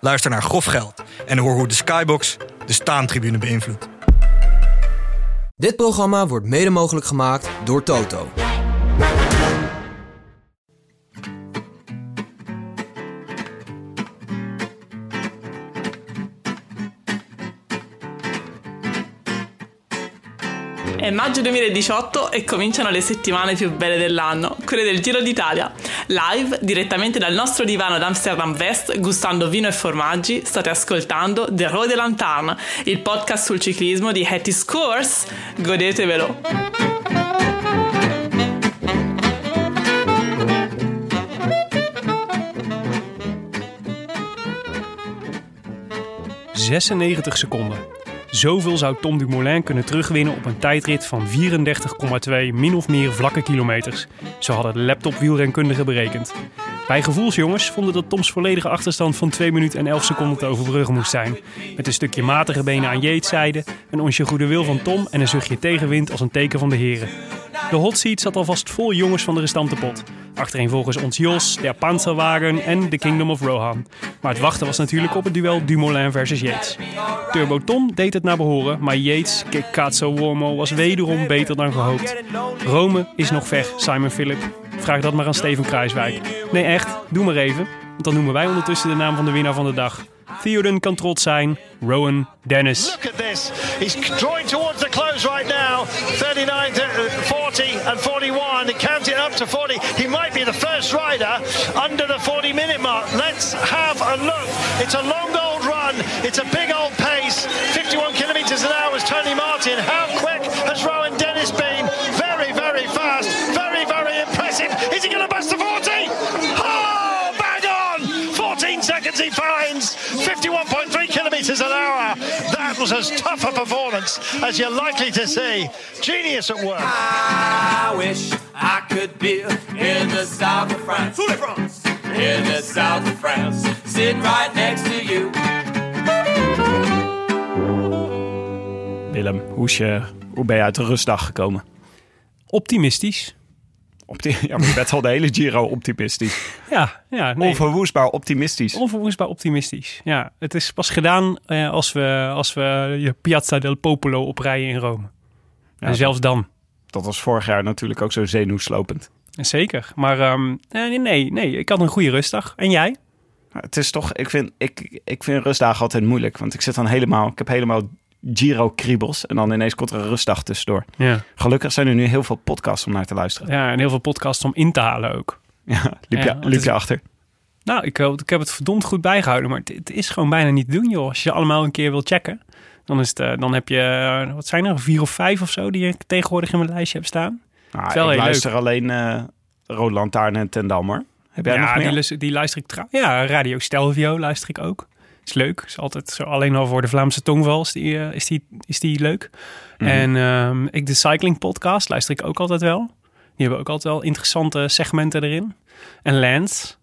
Luister naar Grof Geld en hoor hoe de Skybox de staantribune beïnvloedt. Dit programma wordt mede mogelijk gemaakt door Toto. È maggio 2018 e cominciano le settimane più belle dell'anno, quelle del Giro d'Italia. Live, direttamente dal nostro divano ad Amsterdam West, gustando vino e formaggi, state ascoltando The Road Lanterne, il podcast sul ciclismo di Hattie Scores. Godetevelo! 96 seconden. Zoveel zou Tom Dumoulin kunnen terugwinnen op een tijdrit van 34,2 min of meer vlakke kilometers. Zo hadden de laptop-wielrenkundigen berekend. Wij gevoelsjongens vonden dat Toms volledige achterstand van 2 minuten en 11 seconden te overbruggen moest zijn. Met een stukje matige benen aan Yates zijde, een onsje goede wil van Tom en een zuchtje tegenwind als een teken van de heren. De hot seat zat alvast vol jongens van de restante pot. Achtereenvolgens ons Jos, der Panzerwagen en The Kingdom of Rohan. Maar het wachten was natuurlijk op het duel Dumoulin versus Yates. Turbo Tom deed het naar behoren, maar Yates, que cazzo uomo, was wederom beter dan gehoopt. Rome is nog ver, Simon Philip. Vraag dat maar aan Steven Kruiswijk. Nee echt, doe maar even, want dan noemen wij ondertussen de naam van de winnaar van de dag. Theoden kan trots zijn, Rowan Dennis. He's towards the close right now. 39 to uh, 40 and 41. He counting up to 40. He might be the first rider under the 40 minute mark. Let's have a look. It's a long old run. It's a big old pace. 51 kilometers an hour is Tony Martin. How quick has Rowan Dennis been? Very, very fast. Very, very impressive. Is he going to bust the 40? Oh, bang on! 14 seconds he finds. 51.3 kilometers an hour. Was as tough a performance as you're likely to see. Genius at work. I wish I could be in the south of France. In the south of France, sitting right next to you. Willem, hoe, is je, hoe ben je uit de rustdag gekomen? Optimistisch. Ja, maar je bent al de hele Giro optimistisch. Ja, ja nee. Onverwoestbaar optimistisch. Onverwoestbaar optimistisch. Ja, het is pas gedaan eh, als, we, als we je Piazza del Popolo oprijden in Rome. en zelfs dan. Dat was vorig jaar natuurlijk ook zo zenuwslopend. Zeker. Maar ehm, nee, nee, nee, ik had een goede rustdag. En jij? Het is toch, ik vind, ik, ik vind rustdagen altijd moeilijk. Want ik zit dan helemaal, ik heb helemaal Giro-kriebels. En dan ineens komt er een rustdag tussendoor. Ja. Gelukkig zijn er nu heel veel podcasts om naar te luisteren. Ja, en heel veel podcasts om in te halen ook. Ja, liep, Ja, je, het liep is- je achter. Nou, ik, ik heb het verdomd goed bijgehouden, maar het, het is gewoon bijna niet te doen, joh. Als je allemaal een keer wil checken, dan, is het, eh, dan heb je, eh, wat zijn er, vier of vijf of zo die ik tegenwoordig in mijn lijstje heb staan. Nou, wel ik heel luister alleen eh Rode Lantaarn en Tendammer. Heb jij nog meer? die, die luister ik trouw. Ja, Radio Stelvio luister ik ook. Is leuk. Is altijd zo, alleen al voor de Vlaamse tongval is die, eh, is die, is die leuk. Mhm. En ehm, ik de Cycling Podcast luister ik ook altijd wel. Die hebben ook altijd wel interessante segmenten erin. En Lance,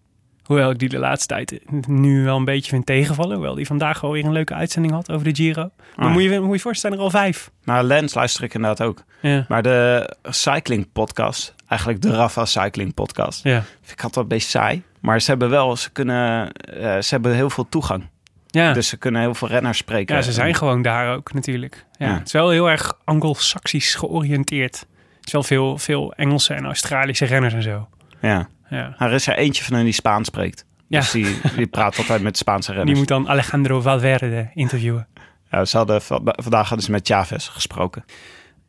hoewel ik die de laatste tijd nu wel een beetje vind tegenvallen. Hoewel die vandaag alweer een leuke uitzending had over de Giro. Maar Ah. moet, je, moet je voorstellen, er al vijf. Nou, Lens luister ik inderdaad ook. Ja. Maar de cycling podcast, eigenlijk de Rafa Cycling podcast, Ja. vind ik altijd wel een beetje saai. Maar ze hebben wel, ze kunnen, eh, ze hebben heel veel toegang. Ja. Dus ze kunnen heel veel renners spreken. ja, ze zijn En- gewoon daar ook natuurlijk. Ja. Ja. Het is wel heel erg anglo-saxisch georiënteerd. Het is wel veel, veel Engelse en Australische renners en zo. Ja. Ja. Er is er eentje van hen die Spaans spreekt. Ja. Dus die, die praat altijd met Spaanse Die renners. moet dan Alejandro Valverde interviewen. Ja, ze hadden, va- vandaag hadden ze met Chavez gesproken.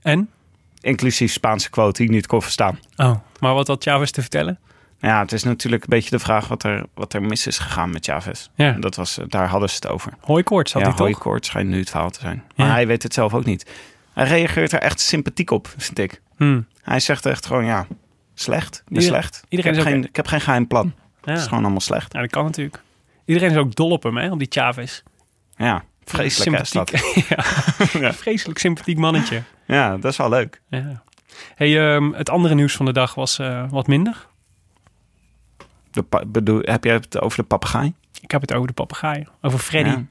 En? Inclusief Spaanse quote die ik niet kon verstaan. Oh, maar wat had Chavez te vertellen? Ja, het is natuurlijk een beetje de vraag wat er, wat er mis is gegaan met Chavez. Ja. Dat was, eh, daar hadden ze het over. Hooikoorts had ja, hij toch? hooikoorts schijnt nu het verhaal te zijn. Maar Ja. hij weet het zelf ook niet. Hij reageert er echt sympathiek op, vind ik. Hmm. Hij zegt echt gewoon, ja, slecht. Ieder- slecht. iedereen ik, heb geen, ik heb geen geheim plan. Ja. Het is gewoon allemaal slecht. ja, dat kan natuurlijk. Iedereen is ook dol op hem, hè, op die Chavez. Ja, vreselijk hè. Sympathiek. ja. Vreselijk sympathiek mannetje. Ja, dat is wel leuk. Ja. Hey, ehm, het andere nieuws van de dag was eh, wat minder. De bedoel, heb jij het over de papegaai? Ik heb het over de papegaai. Over Freddy. Ja.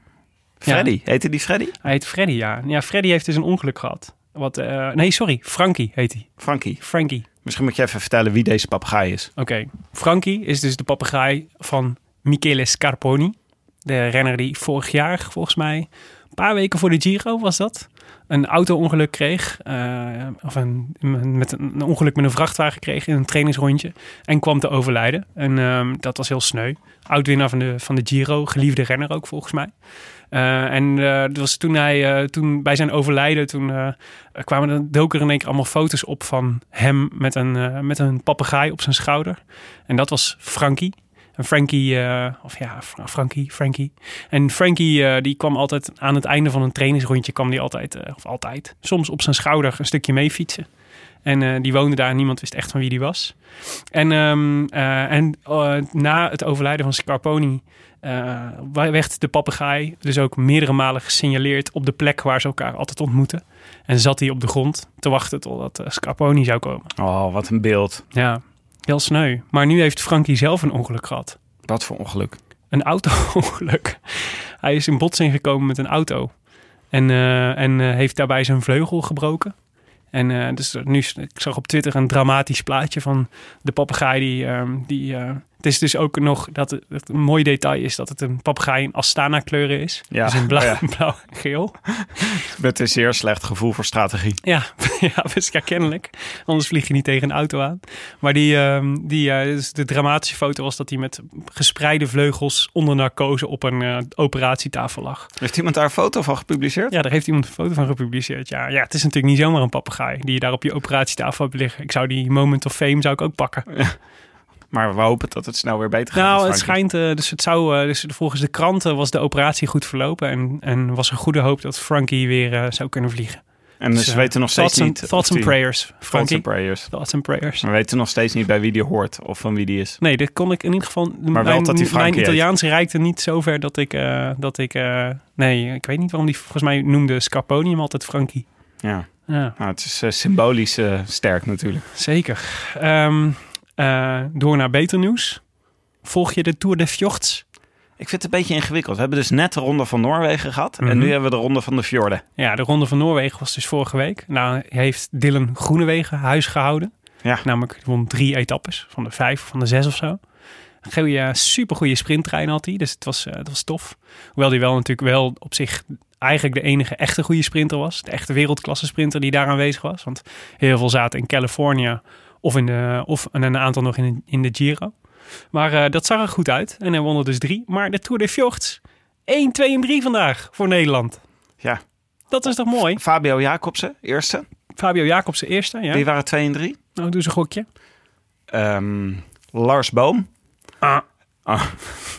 Freddy, heette die Freddy? Hij heet Freddy, ja. Ja, Freddy heeft dus een ongeluk gehad. Wat, eh, nee, sorry. Frankie heet hij. Frankie. Frankie. Misschien moet je even vertellen wie deze papegaai is. Oké. Frankie is dus de papegaai van Michele Scarponi. De renner die vorig jaar, volgens mij, een paar weken voor de Giro was dat. Een auto-ongeluk kreeg. eh, of een, met een, ongeluk met een vrachtwagen kreeg in een trainingsrondje. En kwam te overlijden. En ehm, dat was heel sneu. Oud-winnaar van de, van de Giro. Geliefde renner ook, volgens mij. Eh, en eh, dat was toen hij, eh, toen bij zijn overlijden, toen eh, kwamen er in één keer allemaal foto's op van hem met een, eh, met een papegaai op zijn schouder. En dat was Frankie. En Frankie, eh, of ja, Fra- Frankie, Frankie. En Frankie, eh, die kwam altijd aan het einde van een trainingsrondje, kwam die altijd, eh, of altijd, soms op zijn schouder een stukje mee fietsen. En die woonde daar en niemand wist echt van wie die was. En, ehm, eh, en na het overlijden van Scarponi werd de papegaai dus ook meerdere malen gesignaleerd op de plek waar ze elkaar altijd ontmoeten. En zat hij op de grond te wachten totdat Scarponi zou komen. Oh, wat een beeld. Ja, heel sneu. Maar nu heeft Frankie zelf een ongeluk gehad. Wat voor ongeluk. Een auto-ongeluk. Hij is in botsing gekomen met een auto. En, eh, en eh, heeft daarbij zijn vleugel gebroken. En eh, dus nu, ik zag op Twitter een dramatisch plaatje van de papegaai die... ehm, die het is dus ook nog dat het, een mooi detail is dat het een papegaai in Astana kleuren is. Ja, Dus in blauw, ja. blauw en geel. Met een zeer slecht gevoel voor strategie. Ja, ja, dus ja, kennelijk. Anders vlieg je niet tegen een auto aan. Maar die, ehm, die, eh, dus de dramatische foto was dat hij met gespreide vleugels onder narcose op een eh, operatietafel lag. Heeft iemand daar een foto van gepubliceerd? Ja, daar heeft iemand een foto van gepubliceerd. Ja, ja het is natuurlijk niet zomaar een papegaai die je daar op je operatietafel hebt liggen. Ik zou die moment of fame zou ik ook pakken. Maar we hopen dat het snel weer beter gaat. Nou, het schijnt, eh, dus het zou, eh, dus volgens de kranten was de operatie goed verlopen en, en was er goede hoop dat Frankie weer eh, zou kunnen vliegen. En Dus, ze eh, weten nog steeds and- niet... Thoughts and die- prayers, Thoughts and prayers. Thoughts and prayers. We weten nog steeds niet bij wie die hoort of van wie die is. Nee, dit kon ik in ieder geval. wel mijn, dat hij mijn Italiaans reikte niet zover dat ik. dat ik nee, ik weet niet waarom die volgens mij noemde Scarponi hem altijd Frankie. Ja, Ja, nou, het is symbolisch sterk natuurlijk. zeker. Ehm, eh, door naar beter nieuws. Volg je de Tour de Fjords? Ik vind het een beetje ingewikkeld. We hebben dus net de ronde van Noorwegen gehad. Mhm. En nu hebben we de ronde van de fjorden. Ja, de Ronde van Noorwegen was dus vorige week. Nou, heeft Dylan Groenewegen huis gehouden. Ja. Namelijk won drie etappes van de vijf of van de zes of zo. Een goede, supergoeie sprinttrein had hij, dus het was, eh, het was tof. Hoewel hij wel natuurlijk wel op zich eigenlijk de enige echte goede sprinter was. De echte wereldklasse sprinter die daar aanwezig was. Want heel veel zaten in Californië of, in de, of en een aantal nog in, in de Giro. Maar eh, dat zag er goed uit en hij won er dus drie. Maar de Tour de Fjords, 1, 2 en 3 vandaag voor Nederland. Ja. Dat is toch mooi? Fabio Jacobsen, eerste. Fabio Jacobsen eerste, ja. Die waren twee en drie. Nou, doe eens een gokje. Ehm, Lars Boom. Ah. Ah.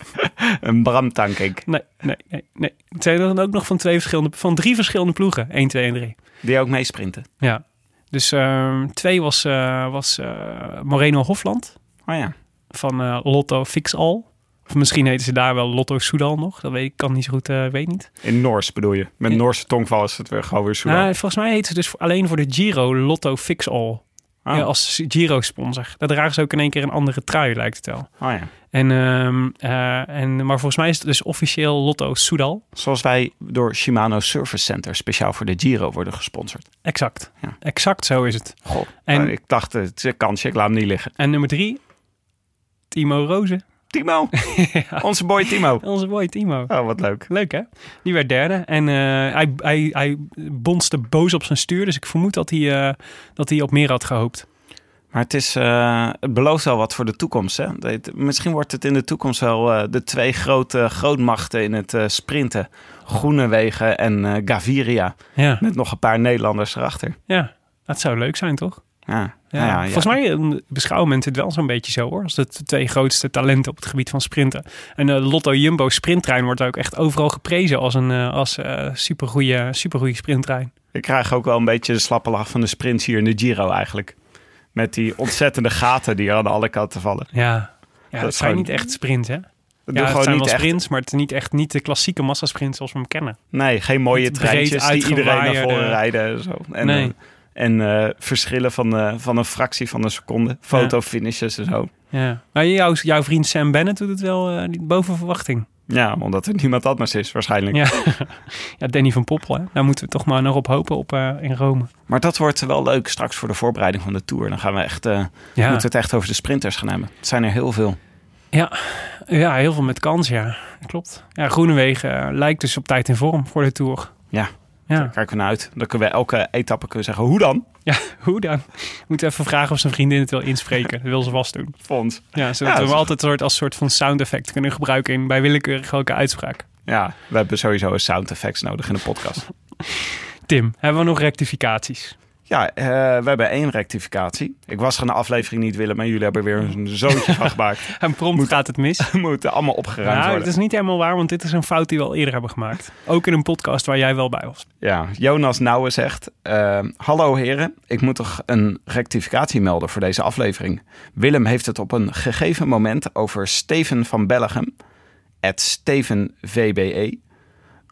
een Bram Tankink. Nee, nee, nee, nee. Het zijn dan ook nog van, twee verschillende, van drie verschillende ploegen. 1, 2 en 3. Die ook meesprinten. Ja. Dus ehm, twee was, eh, was eh, Moreno Hofland Oh ja. van eh, Lotto Fix All. Of misschien heten ze daar wel Lotto Soudal nog. Dat weet ik kan niet zo goed, weet niet. In Noors bedoel je. Met. Noorse tongval is het weer gewoon weer Soudal. Nou, volgens mij heet ze dus alleen voor de Giro Lotto Fix All. Oh. Ja, als Giro-sponsor. Daar dragen ze ook in één keer een andere trui, lijkt het wel. Oh ja. En, ehm, eh, en, maar volgens mij is het dus officieel Lotto Soudal. Zoals wij door Shimano Service Center speciaal voor de Giro worden gesponsord. Exact. Ja. Exact zo is het. Goh. En- En, ik dacht, het is een kansje, ik laat hem niet liggen. En nummer drie, Timo Rozen. Timo, onze boy Timo. Onze boy Timo. Oh, wat leuk. Leuk hè? Die werd derde. En eh, hij, hij, hij bonste boos op zijn stuur. Dus ik vermoed dat hij, eh, dat hij op meer had gehoopt. Maar het, is, eh, het belooft wel wat voor de toekomst. Hè? Misschien wordt het in de toekomst wel de twee grote grootmachten in het sprinten. Groenewegen en Gaviria. Ja. Met nog een paar Nederlanders erachter. ja, dat zou leuk zijn toch? Ja, Ja. Nou ja. Volgens mij eh, beschouwen mensen het wel zo'n beetje zo hoor. Als de twee grootste talenten op het gebied van sprinten. En de Lotto Jumbo sprinttrein wordt ook echt overal geprezen als een eh, als, eh supergoeie, supergoeie sprinttrein. Ik krijg ook wel een beetje de slappe lach van de sprints hier in de Giro eigenlijk. Met die ontzettende gaten die er aan alle kanten vallen. Ja, ja dat, zijn gewoon- niet echt sprints hè? We Ja, het zijn niet wel echt... sprints, maar het is niet echt niet de klassieke massasprint zoals we hem kennen. Nee, geen mooie treintjes die iedereen naar voren rijden. En, zo. en, Nee. eh, en eh, verschillen van, eh, van een fractie van een seconde. Fotofinishes en zo. Ja. Maar jouw, jouw vriend Sam Bennett doet het wel eh, niet boven verwachting. Ja, omdat er niemand anders is waarschijnlijk. Ja. ja, Danny van Poppel, hè? daar moeten we toch maar nog op hopen op, in Rome. Maar dat wordt wel leuk straks voor de voorbereiding van de Tour. Dan gaan we echt, eh, Ja. moeten we het echt over de sprinters gaan hebben. Het zijn er heel veel. Ja, ja, heel veel met kans, ja. Klopt. Ja, Groenewegen lijkt dus op tijd in vorm voor de Tour. Ja. Ja, Daar kijken we naar uit. Dan kunnen we elke etappe kunnen zeggen, hoe dan? ja hoe dan? We moeten even vragen of zijn vriendin het wil inspreken. Dat wil ze vast doen. Fons. Ja, zodat Ja, we altijd een soort, als soort van sound effect kunnen gebruiken in, bij willekeurig welke uitspraak. Ja, we hebben sowieso een sound effects nodig in de podcast. Tim, hebben we nog rectificaties? Ja, eh, we hebben één rectificatie. Ik was er een aflevering niet willen, maar jullie hebben weer een zootje van gemaakt. En prompt Moet- gaat het mis. Moeten allemaal opgeruimd Nou, worden. het is niet helemaal waar, want dit is een fout die we al eerder hebben gemaakt. Ook in een podcast waar jij wel bij was. Ja, Jonas Nouwen zegt... eh, Hallo heren, ik moet toch een rectificatie melden voor deze aflevering. Willem heeft het op een gegeven moment over Steven van Bellegem... at Steven VBE...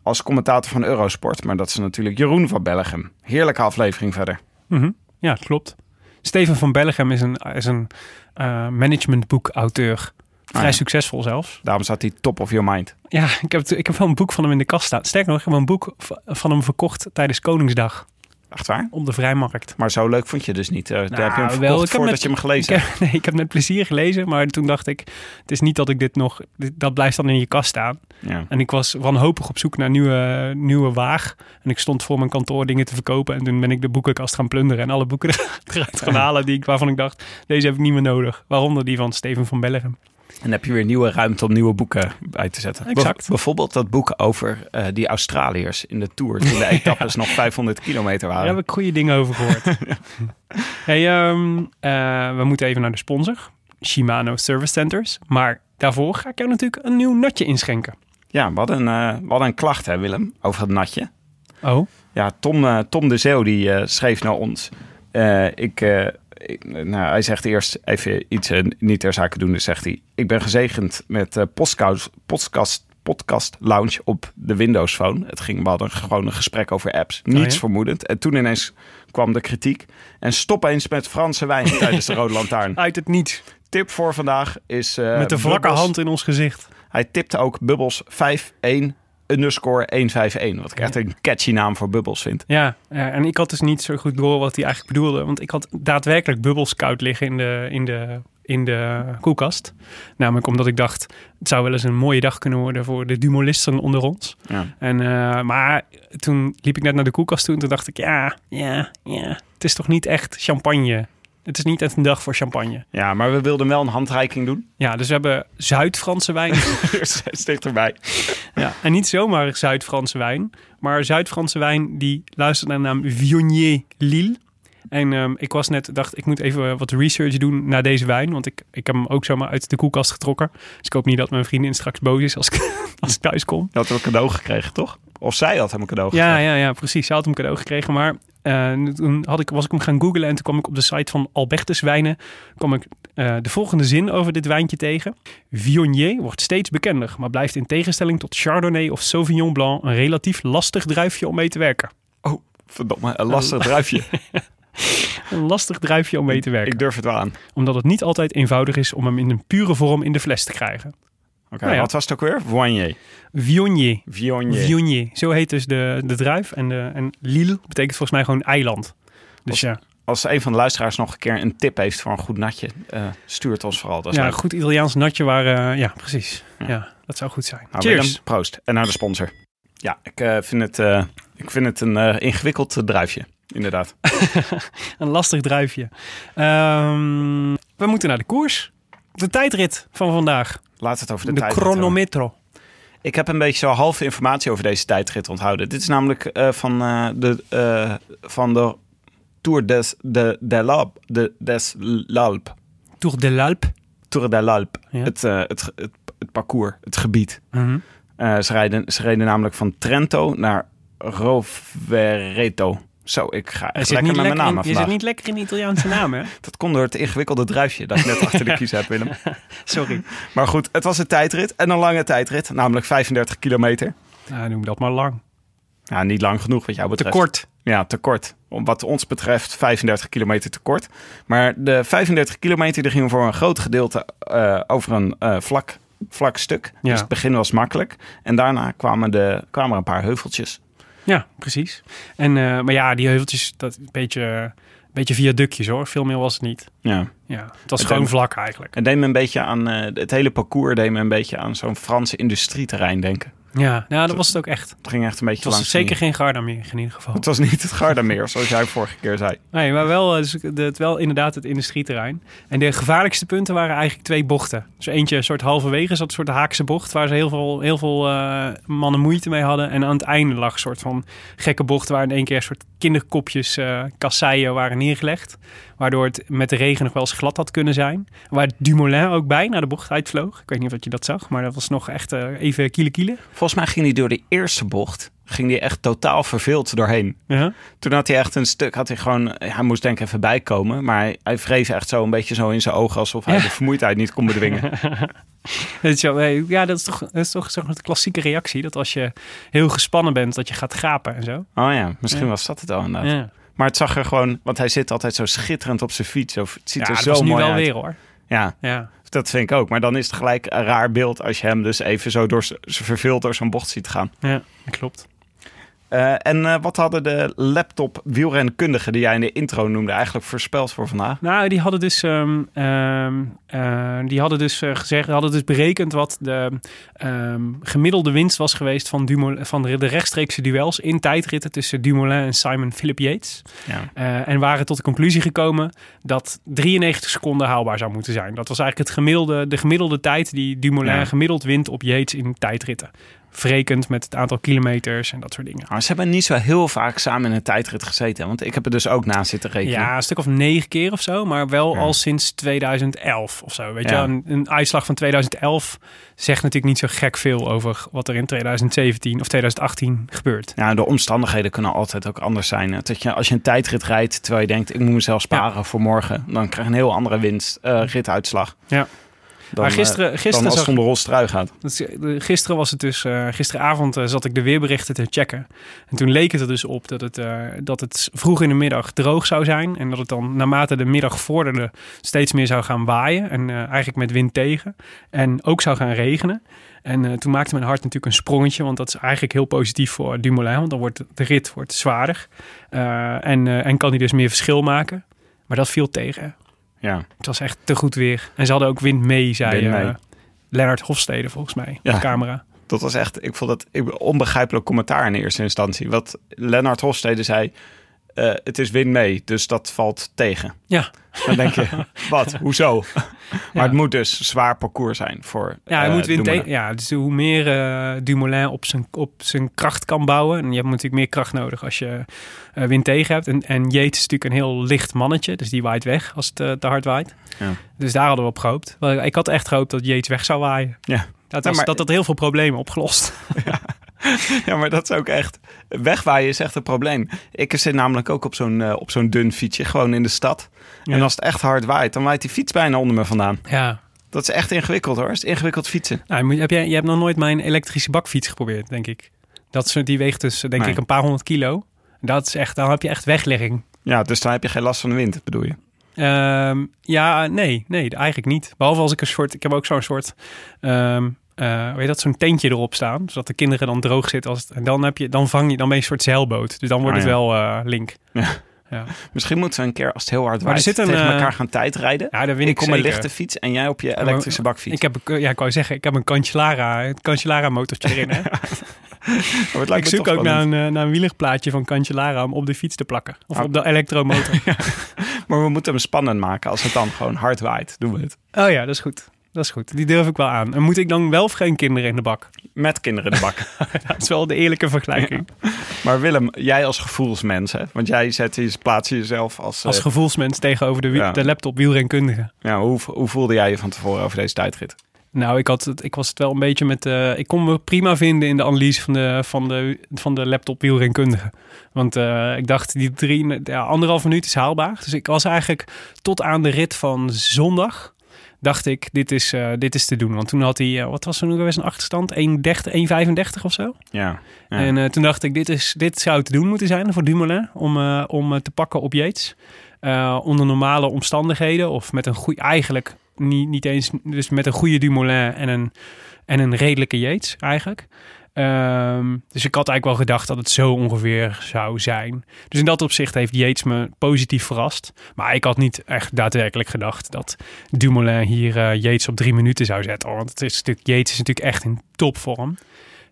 als commentator van Eurosport. Maar dat is natuurlijk Jeroen van Bellegem. Heerlijke aflevering verder. Mhm. Ja, klopt. Steven van Bellegem is een, is een eh, managementboekauteur. Vrij Ah, ja. succesvol zelfs. Daarom staat hij top of your mind. Ja, ik heb, ik heb wel een boek van hem in de kast staan. Sterker nog, ik heb een boek van hem verkocht tijdens Koningsdag Echt waar? op de Vrijmarkt. Maar zo leuk vond je dus niet. Eh, daar heb je hem Nou, verkocht wel, ik heb voordat met- je hem gelezen Ik hebt. heb, nee, ik heb met plezier gelezen, maar toen dacht ik... het is niet dat ik dit nog... dit- dat blijft dan in je kast staan. Ja. En ik was wanhopig op zoek naar nieuwe, nieuwe waag. En ik stond voor mijn kantoor dingen te verkopen. En toen ben ik de boekenkast gaan plunderen en alle boeken eruit gaan halen die ik, waarvan ik dacht, deze heb ik niet meer nodig. Waaronder die van Steven van Bellegem. En dan heb je weer nieuwe ruimte om nieuwe boeken bij te zetten. Exact. Bijv- bijvoorbeeld dat boek over eh, die Australiërs in de Tour. Toen de etappes nog 500 kilometer Daar waren. heb ik goede dingen over gehoord. hey, ehm, eh, we moeten even naar de sponsor. Shimano Service Centers. Maar daarvoor ga ik jou natuurlijk een nieuw natje inschenken. Ja, hadden, een, eh, hadden een klacht hè Willem, over het natje. Oh, Ja, Tom, eh, Tom de Zeeuw die eh, schreef naar ons. Eh, ik, eh, ik- nou, hij zegt eerst even iets eh, niet ter zake doen. Dus zegt hij, ik ben gezegend met eh podcast, podcast, podcast Lounge op de Windows Phone. Het ging, we hadden gewoon een gesprek over apps. Niets Oh ja? vermoedend. En toen ineens kwam de kritiek. En stop eens met Franse wijn tijdens de Rode Lantaarn. uit het niets. Tip voor vandaag is... eh, Met de vlakke hand in ons gezicht. Hij tipte ook Bubbles 51 underscore 151. Wat ik echt een catchy naam voor Bubbles vind. Ja, ja, en ik had dus niet zo goed door wat hij eigenlijk bedoelde. Want ik had daadwerkelijk bubbels koud liggen in de, in de, in de koelkast. Namelijk omdat ik dacht, het zou wel eens een mooie dag kunnen worden voor de dumolisten onder ons. Ja. En, eh, maar toen liep ik net naar de koelkast toe en toen dacht ik, ja, ja, ja. Het is toch niet echt champagne. Het is niet echt een dag voor champagne. Ja, maar we wilden wel een handreiking doen. Ja, dus we hebben Zuid-Franse wijn. Steeds dichterbij. Ja, en niet zomaar Zuid-Franse wijn, maar Zuid-Franse wijn die luistert naar de naam Viognier Lille. En ehm, ik was net, dacht ik moet even wat research doen naar deze wijn, want ik, ik heb hem ook zomaar uit de koelkast getrokken. Dus ik hoop niet dat mijn vriendin straks boos is als ik, als ik thuis kom. Je had een cadeau gekregen, toch? Of zij had hem een cadeau Ja, gekregen. ja, ja, precies. Ze had hem cadeau gekregen, maar eh, toen had ik, was ik hem gaan googlen en toen kwam ik op de site van Albertus Wijnen, kwam ik eh, de volgende zin over dit wijntje tegen. Viognier wordt steeds bekender, maar blijft in tegenstelling tot Chardonnay of Sauvignon Blanc een relatief lastig druifje om mee te werken. Oh, verdomme. Een lastig druifje. Een lastig druifje om mee te werken. Ik durf het wel aan. Omdat het niet altijd eenvoudig is om hem in een pure vorm in de fles te krijgen. Nou ja. wat was het ook weer? Voignier. Viognier. Viognier. Viognier. Zo heet dus de, de druif. En, de, en Lille betekent volgens mij gewoon eiland. Dus Als- ja, Als een van de luisteraars nog een keer een tip heeft voor een goed natje, eh stuur het ons vooral. Dat is ja leuk. een goed Italiaans natje waar... eh, ja, precies. Ja. Ja. dat zou goed zijn. Nou, Cheers. Proost. En naar de sponsor. Ja, ik, eh, vind, het, ik vind het een ingewikkeld druifje. Inderdaad. Een lastig druifje. Ehm, we moeten naar de koers. De tijdrit van vandaag. Laat het over de, De, tijd hebben. chronometro. Ik heb een beetje zo halve informatie over deze tijdrit onthouden. Dit is namelijk eh, van, eh, de, eh, van de Tour des, de, de Lab, de, des Lalp. Tour de l'Alpe. Tour de l'Alp. Ja. Het, het, het, het parcours, het gebied. Mhm. Ze, rijden, ze reden namelijk van Trento naar Rovereto. Zo, ik ga echt lekker met mijn lekker in, je zit niet lekker in de Italiaanse naam, hè? Dat komt door het ingewikkelde druifje dat ik net achter de kies heb, Willem. Sorry. Maar goed, het was een tijdrit en een lange tijdrit, namelijk 35 kilometer. Nou, noem dat maar lang. Ja, niet lang genoeg wat jou Te betreft. kort. Ja, te kort. Om wat ons betreft 35 kilometer te kort. Maar de 35 kilometer die gingen voor een groot gedeelte eh, over een eh, vlak, vlak stuk. Ja. Dus het begin was makkelijk. En daarna kwamen, de, kwamen er een paar heuveltjes. Ja, precies. En, eh, maar ja, die heuveltjes, dat een beetje, een beetje viaductjes hoor. Veel meer was het niet. Ja. Ja, het was Het gewoon deed- vlak eigenlijk. Het deed me een beetje aan, eh, het hele parcours deed me een beetje aan zo'n Franse industrieterrein denken. Ja, nou, dat was het ook echt. Het ging echt een beetje Het was langs. zeker geen Gardameer in ieder geval. Het was niet het Gardameer, zoals jij vorige keer zei. Nee, maar wel, eh, dus het wel inderdaad het industrieterrein. En de gevaarlijkste punten waren eigenlijk twee bochten. Dus eentje een soort halverwege zat een soort haakse bocht... waar ze heel veel, heel veel eh, mannen moeite mee hadden. En aan het einde lag een soort van gekke bocht... waar in één keer een soort kinderkopjes eh kasseien waren neergelegd. Waardoor het met de regen nog wel eens glad had kunnen zijn. Waar Dumoulin ook bij naar de bocht uitvloog. Ik weet niet of je dat zag, maar dat was nog echt eh, even kiele kiele. Volgens mij ging hij door de eerste bocht, ging hij echt totaal verveeld doorheen. Toen had hij echt een stuk, had hij gewoon, hij moest denk ik even bijkomen. Maar hij, hij wreef echt zo een beetje zo in zijn ogen alsof hij Ja. de vermoeidheid niet kon bedwingen. Dat is wel- Ja, dat is toch, dat is toch zeg maar, de klassieke reactie. Dat als je heel gespannen bent, dat je gaat gapen en zo. Oh ja, misschien Ja. was dat het al inderdaad. Ja, Maar het zag er gewoon, want hij zit altijd zo schitterend op zijn fiets. Zo, het ziet ja er dat zo was nu mooi wel uit. weer hoor. Ja, Ja. dat vind ik ook. Maar dan is het gelijk een raar beeld als je hem dus even zo door verveeld door zo'n bocht ziet gaan. ja, dat klopt. Eh, en eh, wat hadden de laptop wielrenkundigen die jij in de intro noemde eigenlijk voorspeld voor vandaag? Nou, die hadden dus, eh, die hadden dus gezegd, hadden dus berekend wat de ehm, gemiddelde winst was geweest van, Dumoulin, van de, rechtstreekse duels in tijdritten tussen Dumoulin en Simon Philip Yates. Ja. En waren tot de conclusie gekomen dat 93 seconden haalbaar zou moeten zijn. Dat was eigenlijk het gemiddelde, de gemiddelde tijd die Dumoulin Ja. gemiddeld wint op Yates in tijdritten. Verrekend met het aantal kilometers en dat soort dingen. Maar ze hebben niet zo heel vaak samen in een tijdrit gezeten. Want ik heb er dus ook naast zitten rekenen. Ja, een stuk of negen keer of zo, maar wel Ja. al sinds 2011 of zo. Weet Ja. je, een, een uitslag van 2011 zegt natuurlijk niet zo gek veel over wat er in 2017 of 2018 gebeurt. Ja, de omstandigheden kunnen altijd ook anders zijn. Dat je, als je een tijdrit rijdt terwijl je denkt... ik moet mezelf sparen voor morgen... dan krijg je een heel andere winst, eh, rituitslag. Ja. Dan, maar gisteren, eh, gisteren, dan als het om de gaat. gisteren was het dus, eh, gisteravond eh, zat ik de weerberichten te checken. En toen leek het er dus op dat het, dat het vroeg in de middag droog zou zijn. En dat het dan naarmate de middag vorderde steeds meer zou gaan waaien. En eigenlijk met wind tegen. En ook zou gaan regenen. En toen maakte mijn hart natuurlijk een sprongetje. Want dat is eigenlijk heel positief voor Dumoulin. Want dan wordt de rit wordt zwaarder. En, en kan hij dus meer verschil maken. Maar dat viel tegen. Ja. Het was echt te goed weer. En ze hadden ook wind mee, zei eh, Lennart Hofstede volgens mij. Ja. De camera. Dat was echt, ik vond dat onbegrijpelijk commentaar in eerste instantie. Wat Lennart Hofstede zei, eh, het is win mee, dus dat valt tegen. Ja. Dan denk je, wat, hoezo? Maar het moet dus zwaar parcours zijn voor Ja, hij eh, moet Dumoulin. tegen. Ja, dus hoe meer eh, Dumoulin op zijn, op zijn kracht kan bouwen. En je hebt natuurlijk meer kracht nodig als je wind tegen hebt. En, en Yates is natuurlijk een heel licht mannetje. Dus die waait weg als het te hard waait. Ja. Dus daar hadden we op gehoopt. Ik had echt gehoopt dat Yates weg zou waaien. Ja. Dat, Ja, was, maar- dat had heel veel problemen opgelost. Ja, maar dat is ook echt... Wegwaaien is echt een probleem. Ik zit namelijk ook op zo'n eh, op zo'n dun fietsje, gewoon in de stad. En Ja. als het echt hard waait, dan waait die fiets bijna onder me vandaan. Ja. Dat is echt ingewikkeld hoor. Het is ingewikkeld fietsen. Nou, heb jij, je hebt nog nooit mijn elektrische bakfiets geprobeerd, denk ik. Dat is, die weegt dus, denk Nee. ik, een paar honderd kilo. Dat is echt, dan heb je echt weglegging. Ja, dus dan heb je geen last van de wind, bedoel je? Ehm, ja, nee, nee, eigenlijk niet. Behalve als ik een soort, ik heb ook zo'n soort, ehm eh, weet je dat, zo'n tentje erop staan, zodat de kinderen dan droog zitten. Als het, en dan heb je, dan vang je, dan ben je een soort zeilboot. Dus dan wordt Ah, het wel eh, link. Ja. Ja. Misschien moeten we een keer, als het heel hard waait, tegen eh, elkaar gaan tijdrijden. Ja, win ik ik op mijn lichte fiets en jij op je elektrische bakfiets. Ik heb, ja, ik wou zeggen, ik heb een Cancellara, een Cancellara motortje erin. Hè? Maar het lijkt ik zoek ook naar een, naar een wielerplaatje van Cancellara om op de fiets te plakken. Of Ah. op de elektromotor. Maar we moeten hem spannend maken als het dan gewoon hard waait. Doen we het. Oh ja, dat is goed. Dat is goed. Die durf ik wel aan. En moet ik dan wel of geen kinderen in de bak? Met kinderen in de bak. Dat is wel de eerlijke vergelijking. maar Willem, jij als gevoelsmens, hè? want jij zet je, plaats je jezelf als... Als eh, gevoelsmens tegenover de, Ja. de laptop wielrenkundige. ja, hoe, hoe voelde jij je van tevoren over deze tijdrit? Nou, ik, had het, ik was het wel een beetje met... eh, ik kon me prima vinden in de analyse van de, van de, van de laptop wielrenkundige. Want eh, ik dacht, die drie, ja, anderhalf minuut is haalbaar. Dus ik was eigenlijk tot aan de rit van zondag... dacht ik, dit is, eh, dit is te doen. Want toen had hij, eh, wat was er nu geweest, een achterstand? 1,30, 1,35 of zo? Ja. ja. En eh, toen dacht ik, dit, is, dit zou te doen moeten zijn voor Dumoulin om, om te pakken op Yates. Onder normale omstandigheden of met een goede, eigenlijk niet, niet eens, dus met een goede Dumoulin en een, en een redelijke Yates eigenlijk. Ehm, dus ik had eigenlijk wel gedacht dat het zo ongeveer zou zijn. Dus in dat opzicht heeft Yates me positief verrast. Maar ik had niet echt daadwerkelijk gedacht dat Dumoulin hier eh, Yates op drie minuten zou zetten. Want het is natuurlijk, Yates is natuurlijk echt in topvorm.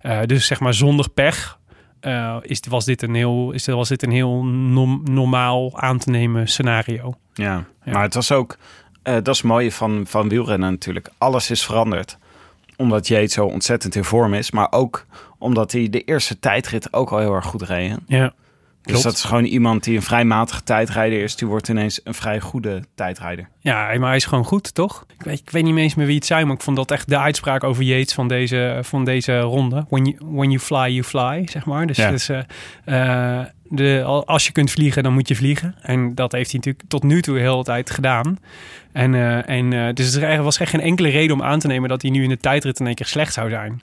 Eh, dus zeg maar zonder pech eh, is, was dit een heel, is, was dit een heel nom- normaal aan te nemen scenario. Ja, Ja. maar het was ook, dat is het mooie van, van wielrennen natuurlijk. Alles is veranderd. Omdat Yates zo ontzettend in vorm is, maar ook omdat hij de eerste tijdrit ook al heel erg goed reed. hè? Dus dat is gewoon iemand die een vrij matige tijdrijder is. Die wordt ineens een vrij goede tijdrijder. Ja, maar hij is gewoon goed, toch? Ik weet, ik weet niet eens meer wie het zei, maar ik vond dat echt de uitspraak over Yates van deze, van deze ronde. When you, when you fly, you fly, zeg maar. Dus, Ja. dus de, al- als je kunt vliegen, dan moet je vliegen. En dat heeft hij natuurlijk tot nu toe de hele tijd gedaan. En, eh, en, dus er was echt geen enkele reden om aan te nemen dat hij nu in de tijdrit in één keer slecht zou zijn.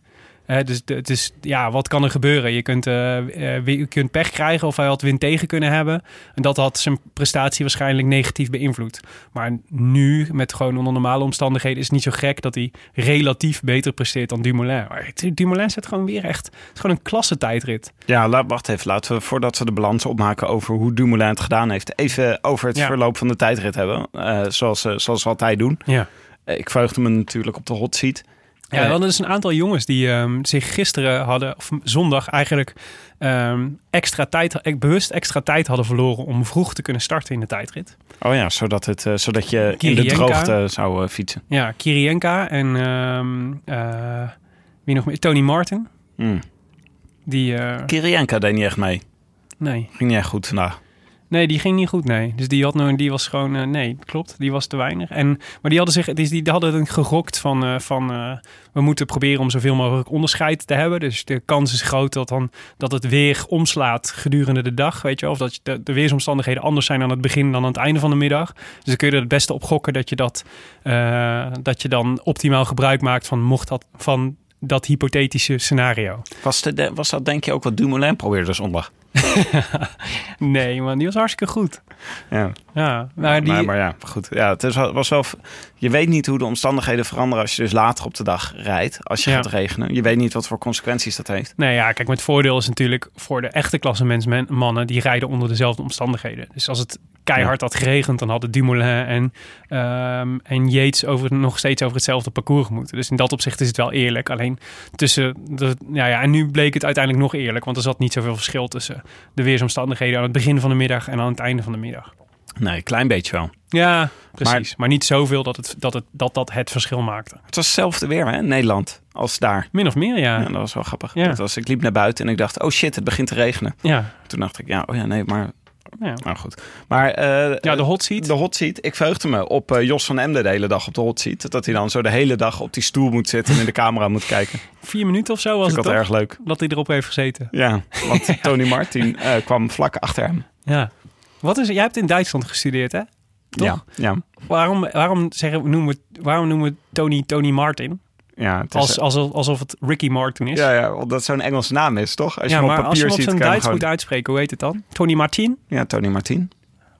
Dus, het is, ja, wat kan er gebeuren? Je kunt, eh, eh, je kunt pech krijgen of hij had wind tegen kunnen hebben. En dat had zijn prestatie waarschijnlijk negatief beïnvloed. Maar nu, met gewoon onder normale omstandigheden, is het niet zo gek dat hij relatief beter presteert dan Dumoulin. Maar Dumoulin zet gewoon weer echt, het is gewoon een klasse tijdrit. Ja, laat, wacht even. Laten we voordat we de balans opmaken over hoe Dumoulin het gedaan heeft. Even over het Ja. verloop van de tijdrit hebben. Eh, zoals, zoals we altijd doen. Ja. Ik verheugde me natuurlijk op de hot seat. Ja, we hadden dus een aantal jongens die ehm, zich gisteren hadden, of zondag eigenlijk, ehm, extra tijd, eh, bewust extra tijd hadden verloren om vroeg te kunnen starten in de tijdrit. Oh ja, zodat, het, eh, zodat je in de droogte zou eh, fietsen. Ja, Kirienka en ehm, eh, wie nog meer? Tony Martin. Hmm. Die, Kirienka deed niet echt mee. nee. Ging niet echt goed vandaag. Nee, die ging niet goed, nee. Dus die, had nou, die was gewoon, eh, nee, klopt, die was te weinig. En, maar die hadden zich, die, die hadden een gegokt van, eh, van eh, we moeten proberen om zoveel mogelijk onderscheid te hebben. Dus de kans is groot dat, dan, dat het weer omslaat gedurende de dag, weet je. Of dat de, de weersomstandigheden anders zijn aan het begin dan aan het einde van de middag. Dus dan kun je er het beste op gokken dat je, dat, dat je dan optimaal gebruik maakt van, mocht dat, van dat hypothetische scenario. Was, de, was dat denk je ook wat Dumoulin probeerde zondag? Nee, man, die was hartstikke goed. Ja, Ja, maar die, maar, maar ja, goed. Ja, het is, was wel, je weet niet hoe de omstandigheden veranderen als je dus later op de dag rijdt. Als je Ja. gaat regenen. Je weet niet wat voor consequenties dat heeft. Nee, ja, kijk, met voordeel is natuurlijk voor de echte klassementsmannen, die rijden onder dezelfde omstandigheden. Dus als het keihard had geregend, dan hadden Dumoulin en, ehm, en Yates over, nog steeds over hetzelfde parcours moeten. Dus in dat opzicht is het wel eerlijk. Alleen tussen, de, ja, ja, en nu bleek het uiteindelijk nog eerlijk, want er zat niet zoveel verschil tussen de weersomstandigheden aan het begin van de middag en aan het einde van de middag. Nee, een klein beetje wel. Ja, precies. Maar, niet zoveel dat, het, dat, het, dat dat het verschil maakte. Het was hetzelfde weer hè, in Nederland als daar. Min of meer, ja. Ja, dat was wel grappig. Ja. Dat was, ik liep naar buiten en ik dacht, oh shit, het begint te regenen. Ja, Toen dacht ik, ja, oh ja, nee, maar... ja. Nou goed. Maar eh, ja de hot seat. de hot seat. Ik verheugde me op eh, Jos van Emden de hele dag op de hot seat. Dat hij dan zo de hele dag op die stoel moet zitten en in de camera moet kijken. Vier minuten of zo was het dat erg leuk. Dat hij erop heeft gezeten. Ja, want Tony Martin eh, kwam vlak achter hem. Ja. Wat is, jij hebt in Duitsland gestudeerd, hè? Toch? Ja, ja, Waarom, waarom, zeggen, noemen we, waarom noemen we Tony Tony Martin? ja, het is, Als, alsof, alsof het Ricky Martin is. ja, ja, omdat het zo'n Engelse naam is, toch? Als je Ja, hem maar op als je papier hem op kan je hem Duits gewoon... moet uitspreken, hoe heet het dan? Tony Martin? Ja, Tony Martin,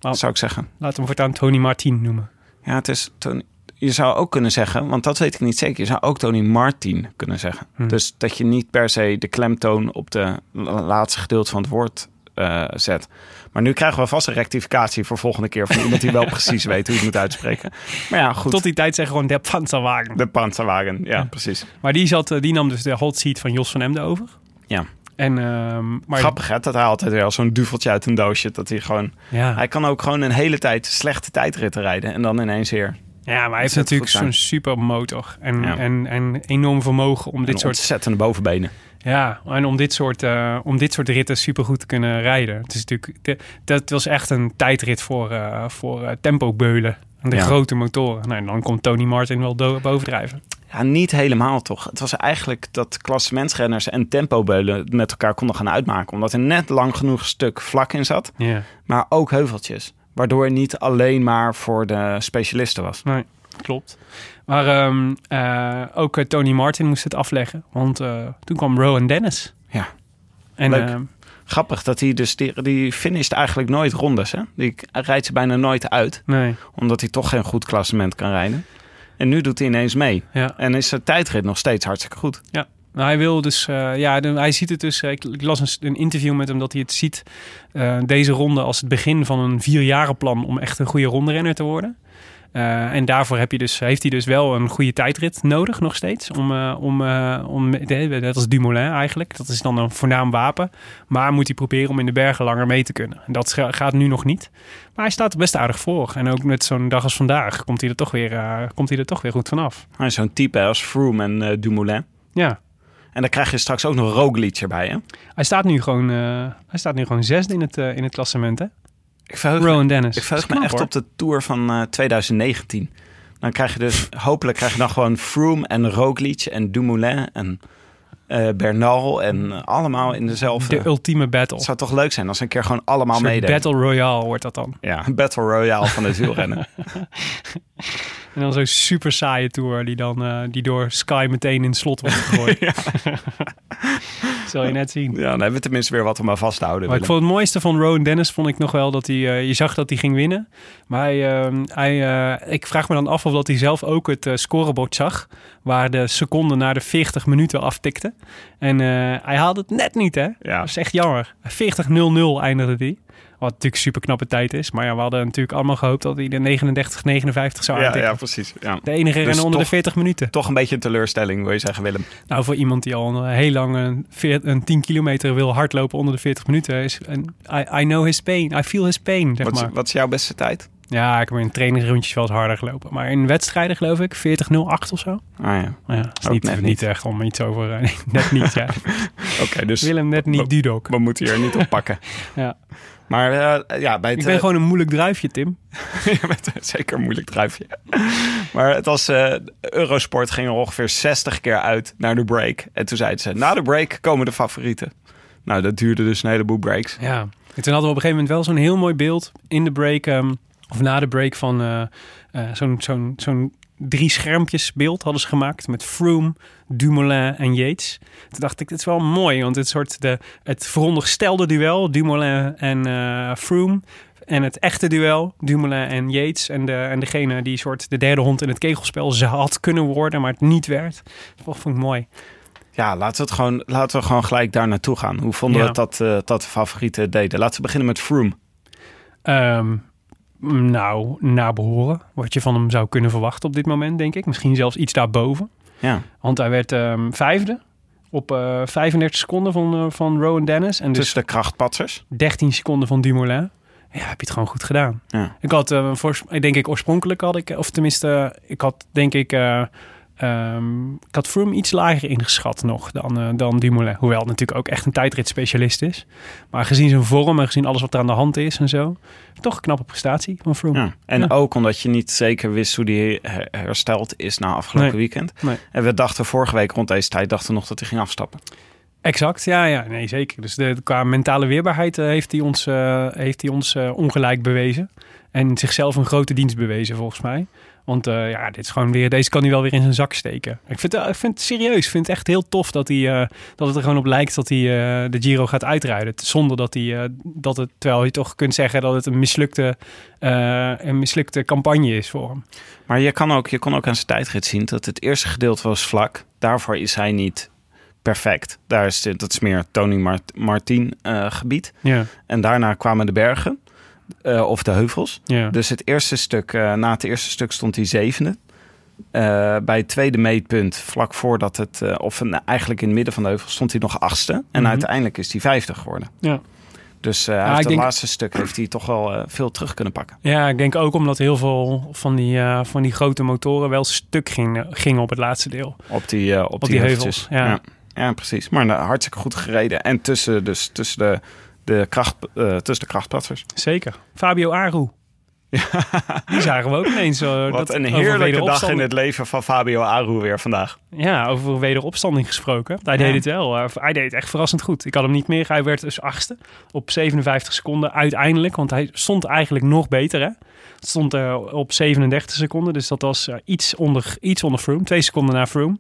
Oh. zou ik zeggen. Laten we hem voortaan Tony Martin noemen. Ja, het is Tony... Je zou ook kunnen zeggen, want dat weet ik niet zeker. Je zou ook Tony Martin kunnen zeggen. Hm. Dus dat je niet per se de klemtoon op de la- laatste gedeelte van het woord eh, zet. Maar nu krijgen we vast een rectificatie voor volgende keer van iemand die wel precies weet hoe je het moet uitspreken. Maar ja, goed. Tot die tijd zeggen gewoon de Panzerwagen. De Panzerwagen, ja, precies. Maar die, zat, eh, die nam dus de hot seat van Jos van Emden over. Ja. En, ehm, maar, Grappig hè, dat hij altijd weer als zo'n duveltje uit een doosje, dat hij gewoon... Ja. Hij kan ook gewoon een hele tijd slechte tijdritten rijden en dan ineens weer ja, maar hij heeft natuurlijk zo'n super motor. En, Ja. en, en enorm vermogen om dit soort ontzettende bovenbenen. Ja, en om dit soort, eh, om dit soort ritten supergoed te kunnen rijden. Het is natuurlijk, de- dat was echt een tijdrit voor, eh voor eh, tempobeulen En de Ja. grote motoren. Nou, en dan komt Tony Martin wel bovendrijven. Ja, niet helemaal toch. Het was eigenlijk dat klassementsrenners en tempobeulen met elkaar konden gaan uitmaken. Omdat er net lang genoeg stuk vlak in zat. Maar ook heuveltjes. Waardoor het niet alleen maar voor de specialisten was. Nee, klopt. Maar ehm, eh, ook eh, Tony Martin moest het afleggen. Want eh, toen kwam Rowan Dennis. Ja. En Leuk. ehm, Grappig dat hij dus, die, die finisht eigenlijk nooit rondes. Hè? Die rijdt ze bijna nooit uit. nee, Omdat hij toch geen goed klassement kan rijden. En nu doet hij ineens mee. ja. En is zijn tijdrit nog steeds hartstikke goed. Ja, nou, hij wil dus, ja, hij ziet het dus. ik, ik las een, een interview met hem dat hij het ziet, deze ronde als het begin van een vierjarenplan om echt een goede ronderenner te worden. Eh, en daarvoor heb je dus, heeft hij dus wel een goede tijdrit nodig, nog steeds. Om, eh, om, eh, om net als Dumoulin eigenlijk. Dat is dan een voornaam wapen. Maar moet hij proberen om in de bergen langer mee te kunnen. En dat ga- gaat nu nog niet. Maar hij staat er best aardig voor. En ook met zo'n dag als vandaag komt hij er toch weer, komt hij er toch weer goed vanaf. Hij is zo'n type als Froome en Dumoulin. Ja, En dan krijg je straks ook nog Roglic erbij. Hè? Hij staat nu gewoon, hij staat nu gewoon zesde in het, in het klassement, hè? Ik verheug, me- Rowan Dennis. ik verheug me echt op de Tour van eh, 2019. Dan krijg je dus, hopelijk krijg je dan gewoon Froome en Roglic en Dumoulin en eh, Bernal en eh, allemaal in dezelfde... De ultieme battle. Het zou toch leuk zijn als een keer gewoon allemaal meededen. battle royale wordt dat dan. Ja, battle royale van het wielrennen. En dan zo'n super saaie tour die dan eh, die door Sky meteen in het slot wordt gegooid. Zal je net zien. ja, dan hebben we tenminste weer wat om aan vast te houden. Maar ik vond het mooiste van Rowan Dennis vond ik nog wel dat hij, eh, je zag dat hij ging winnen. Maar hij, eh, hij, eh, ik vraag me dan af of dat hij zelf ook het eh, scorebord zag. Waar de seconden naar de 40 minuten aftikte. En hij haalde het net niet, hè? Ja. Dat is echt jammer. 40-0-0 eindigde hij. Wat natuurlijk super knappe tijd is. Maar ja, we hadden natuurlijk allemaal gehoopt dat hij de 39-59 zou ja, aantikken. ja, precies. Ja. De enige Dus rennen onder toch- de 40 minuten. Toch een beetje een teleurstelling, wil je zeggen, Willem. Nou, voor iemand die al heel lang een, een 10 kilometer wil hardlopen onder de 40 minuten. Is een, I, I know his pain. I feel his pain, zeg Wat, maar. wat is jouw beste tijd? Ja, ik heb in trainingsrondjes wel eens harder gelopen. Maar in wedstrijden geloof ik 40-08 of zo. Ah ja, Maar ja, is niet, net niet. niet. echt om iets over... eh, net niet, ja. oké. dus Willem net niet Dudok. we moeten hier niet op pakken. Ja. Maar eh, ja, bij het... Ik ben eh, gewoon een moeilijk druifje, Tim. Je bent zeker een moeilijk druifje. maar het was... eh, Eurosport ging er ongeveer 60 keer uit naar de break. En toen zeiden ze, na de break komen de favorieten. Nou, dat duurde dus een heleboel breaks. Ja. En toen hadden we op een gegeven moment wel zo'n heel mooi beeld in de break, ehm, of na de break van eh, eh, zo'n zo'n zo'n drie schermpjes beeld hadden ze gemaakt met Froome, Dumoulin en Yates. Toen dacht ik, dit is wel mooi, want het soort de, het veronderstelde duel, Dumoulin en eh Froome. En het echte duel, Dumoulin en Yates. En, de, en degene die soort de derde hond in het kegelspel ze had kunnen worden, maar het niet werd. Dat vond ik mooi. Ja, laten we, het gewoon, laten we gewoon gelijk daar naartoe gaan. Hoe vonden Ja. we dat, eh, dat de favorieten deden? Laten we beginnen met Froome. Ehm, nou, naar behoren. Wat je van hem zou kunnen verwachten op dit moment, denk ik. Misschien zelfs iets daarboven. Ja, Want hij werd ehm, vijfde op eh 35 seconden van, eh, van Rowan Dennis. En dus tussen de krachtpatsers. 13 seconden van Dumoulin. Ja, heb je het gewoon goed gedaan. Ja. Ik had, eh, voor, ik denk ik, oorspronkelijk had ik, of tenminste, ik had denk ik, eh, ehm, ik had Froome iets lager ingeschat nog dan, eh, dan Dumoulin. Hoewel het natuurlijk ook echt een tijdritspecialist is. Maar gezien zijn vorm en gezien alles wat er aan de hand is en zo, toch een knappe prestatie van Froome. Ja. En Ja. ook omdat je niet zeker wist hoe die her- hersteld is na afgelopen Nee. weekend. Nee. En we dachten vorige week rond deze tijd dachten we nog dat hij ging afstappen. Exact, ja, ja, nee, zeker. Dus de, qua mentale weerbaarheid eh, heeft hij ons, eh, heeft hij ons ongelijk bewezen. En zichzelf een grote dienst bewezen, volgens mij. Want eh, ja, dit is gewoon weer, deze kan hij wel weer in zijn zak steken. Ik vind, eh, ik vind het serieus, ik vind het echt heel tof dat, hij, eh, dat het er gewoon op lijkt dat hij de Giro gaat uitrijden. Zonder dat hij, dat het, terwijl je toch kunt zeggen dat het een mislukte, een mislukte campagne is voor hem. Maar je, kan ook, je kon ook aan zijn tijdrit zien dat het eerste gedeelte was vlak. Daarvoor is hij niet perfect. Daar is, dat is meer Tony Mart Martin gebied. Ja, En daarna kwamen de bergen. Eh, of de heuvels. ja. Dus het eerste stuk, eh, na het eerste stuk stond hij zevende. Eh, bij het tweede meetpunt, vlak voordat het, of nou, eigenlijk in het midden van de heuvel, stond hij nog achtste. En Mhm. uiteindelijk is hij vijfde geworden. ja. Dus Ja, ik het denk- laatste stuk heeft hij toch wel veel terug kunnen pakken. Ja, ik denk ook omdat heel veel van die, van die grote motoren wel stuk gingen, gingen op het laatste deel. Op die, op die, heuvels, ja. ja. Ja, precies. Maar nou, hartstikke goed gereden. En tussen, dus, tussen, de, de kracht, eh, tussen de krachtpatsers. Zeker. Fabio Aru. Die zagen we ook ineens. Wat dat een heerlijke dag in het leven van Fabio Aru weer vandaag. Ja, over wederopstanding gesproken. Hij Ja. deed het wel. eh, hij deed het echt verrassend goed. Ik had hem niet meer. Hij werd dus achtste op 57 seconden uiteindelijk. Want hij stond eigenlijk nog beter, hè? Het stond op 37 seconden. Dus dat was eh, iets, onder, iets onder Froome. Twee seconden na Froome.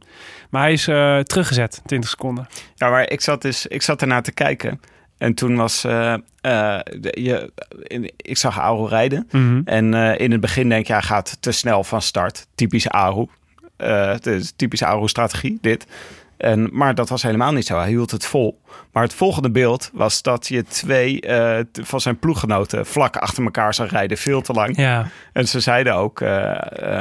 Maar hij is teruggezet, 20 seconden. Ja, maar ik zat, dus, ik zat ernaar te kijken. En toen was... eh, eh, je, in- ik zag Aru rijden. En eh, in het begin denk je, hij gaat te snel van start. Typisch Aru. Het is typische Aru-strategie, dit. En, maar dat was helemaal niet zo. Hij hield het vol. Maar het volgende beeld was dat je twee van zijn ploeggenoten vlak achter elkaar zag rijden. Veel te lang. Ja, En ze zeiden ook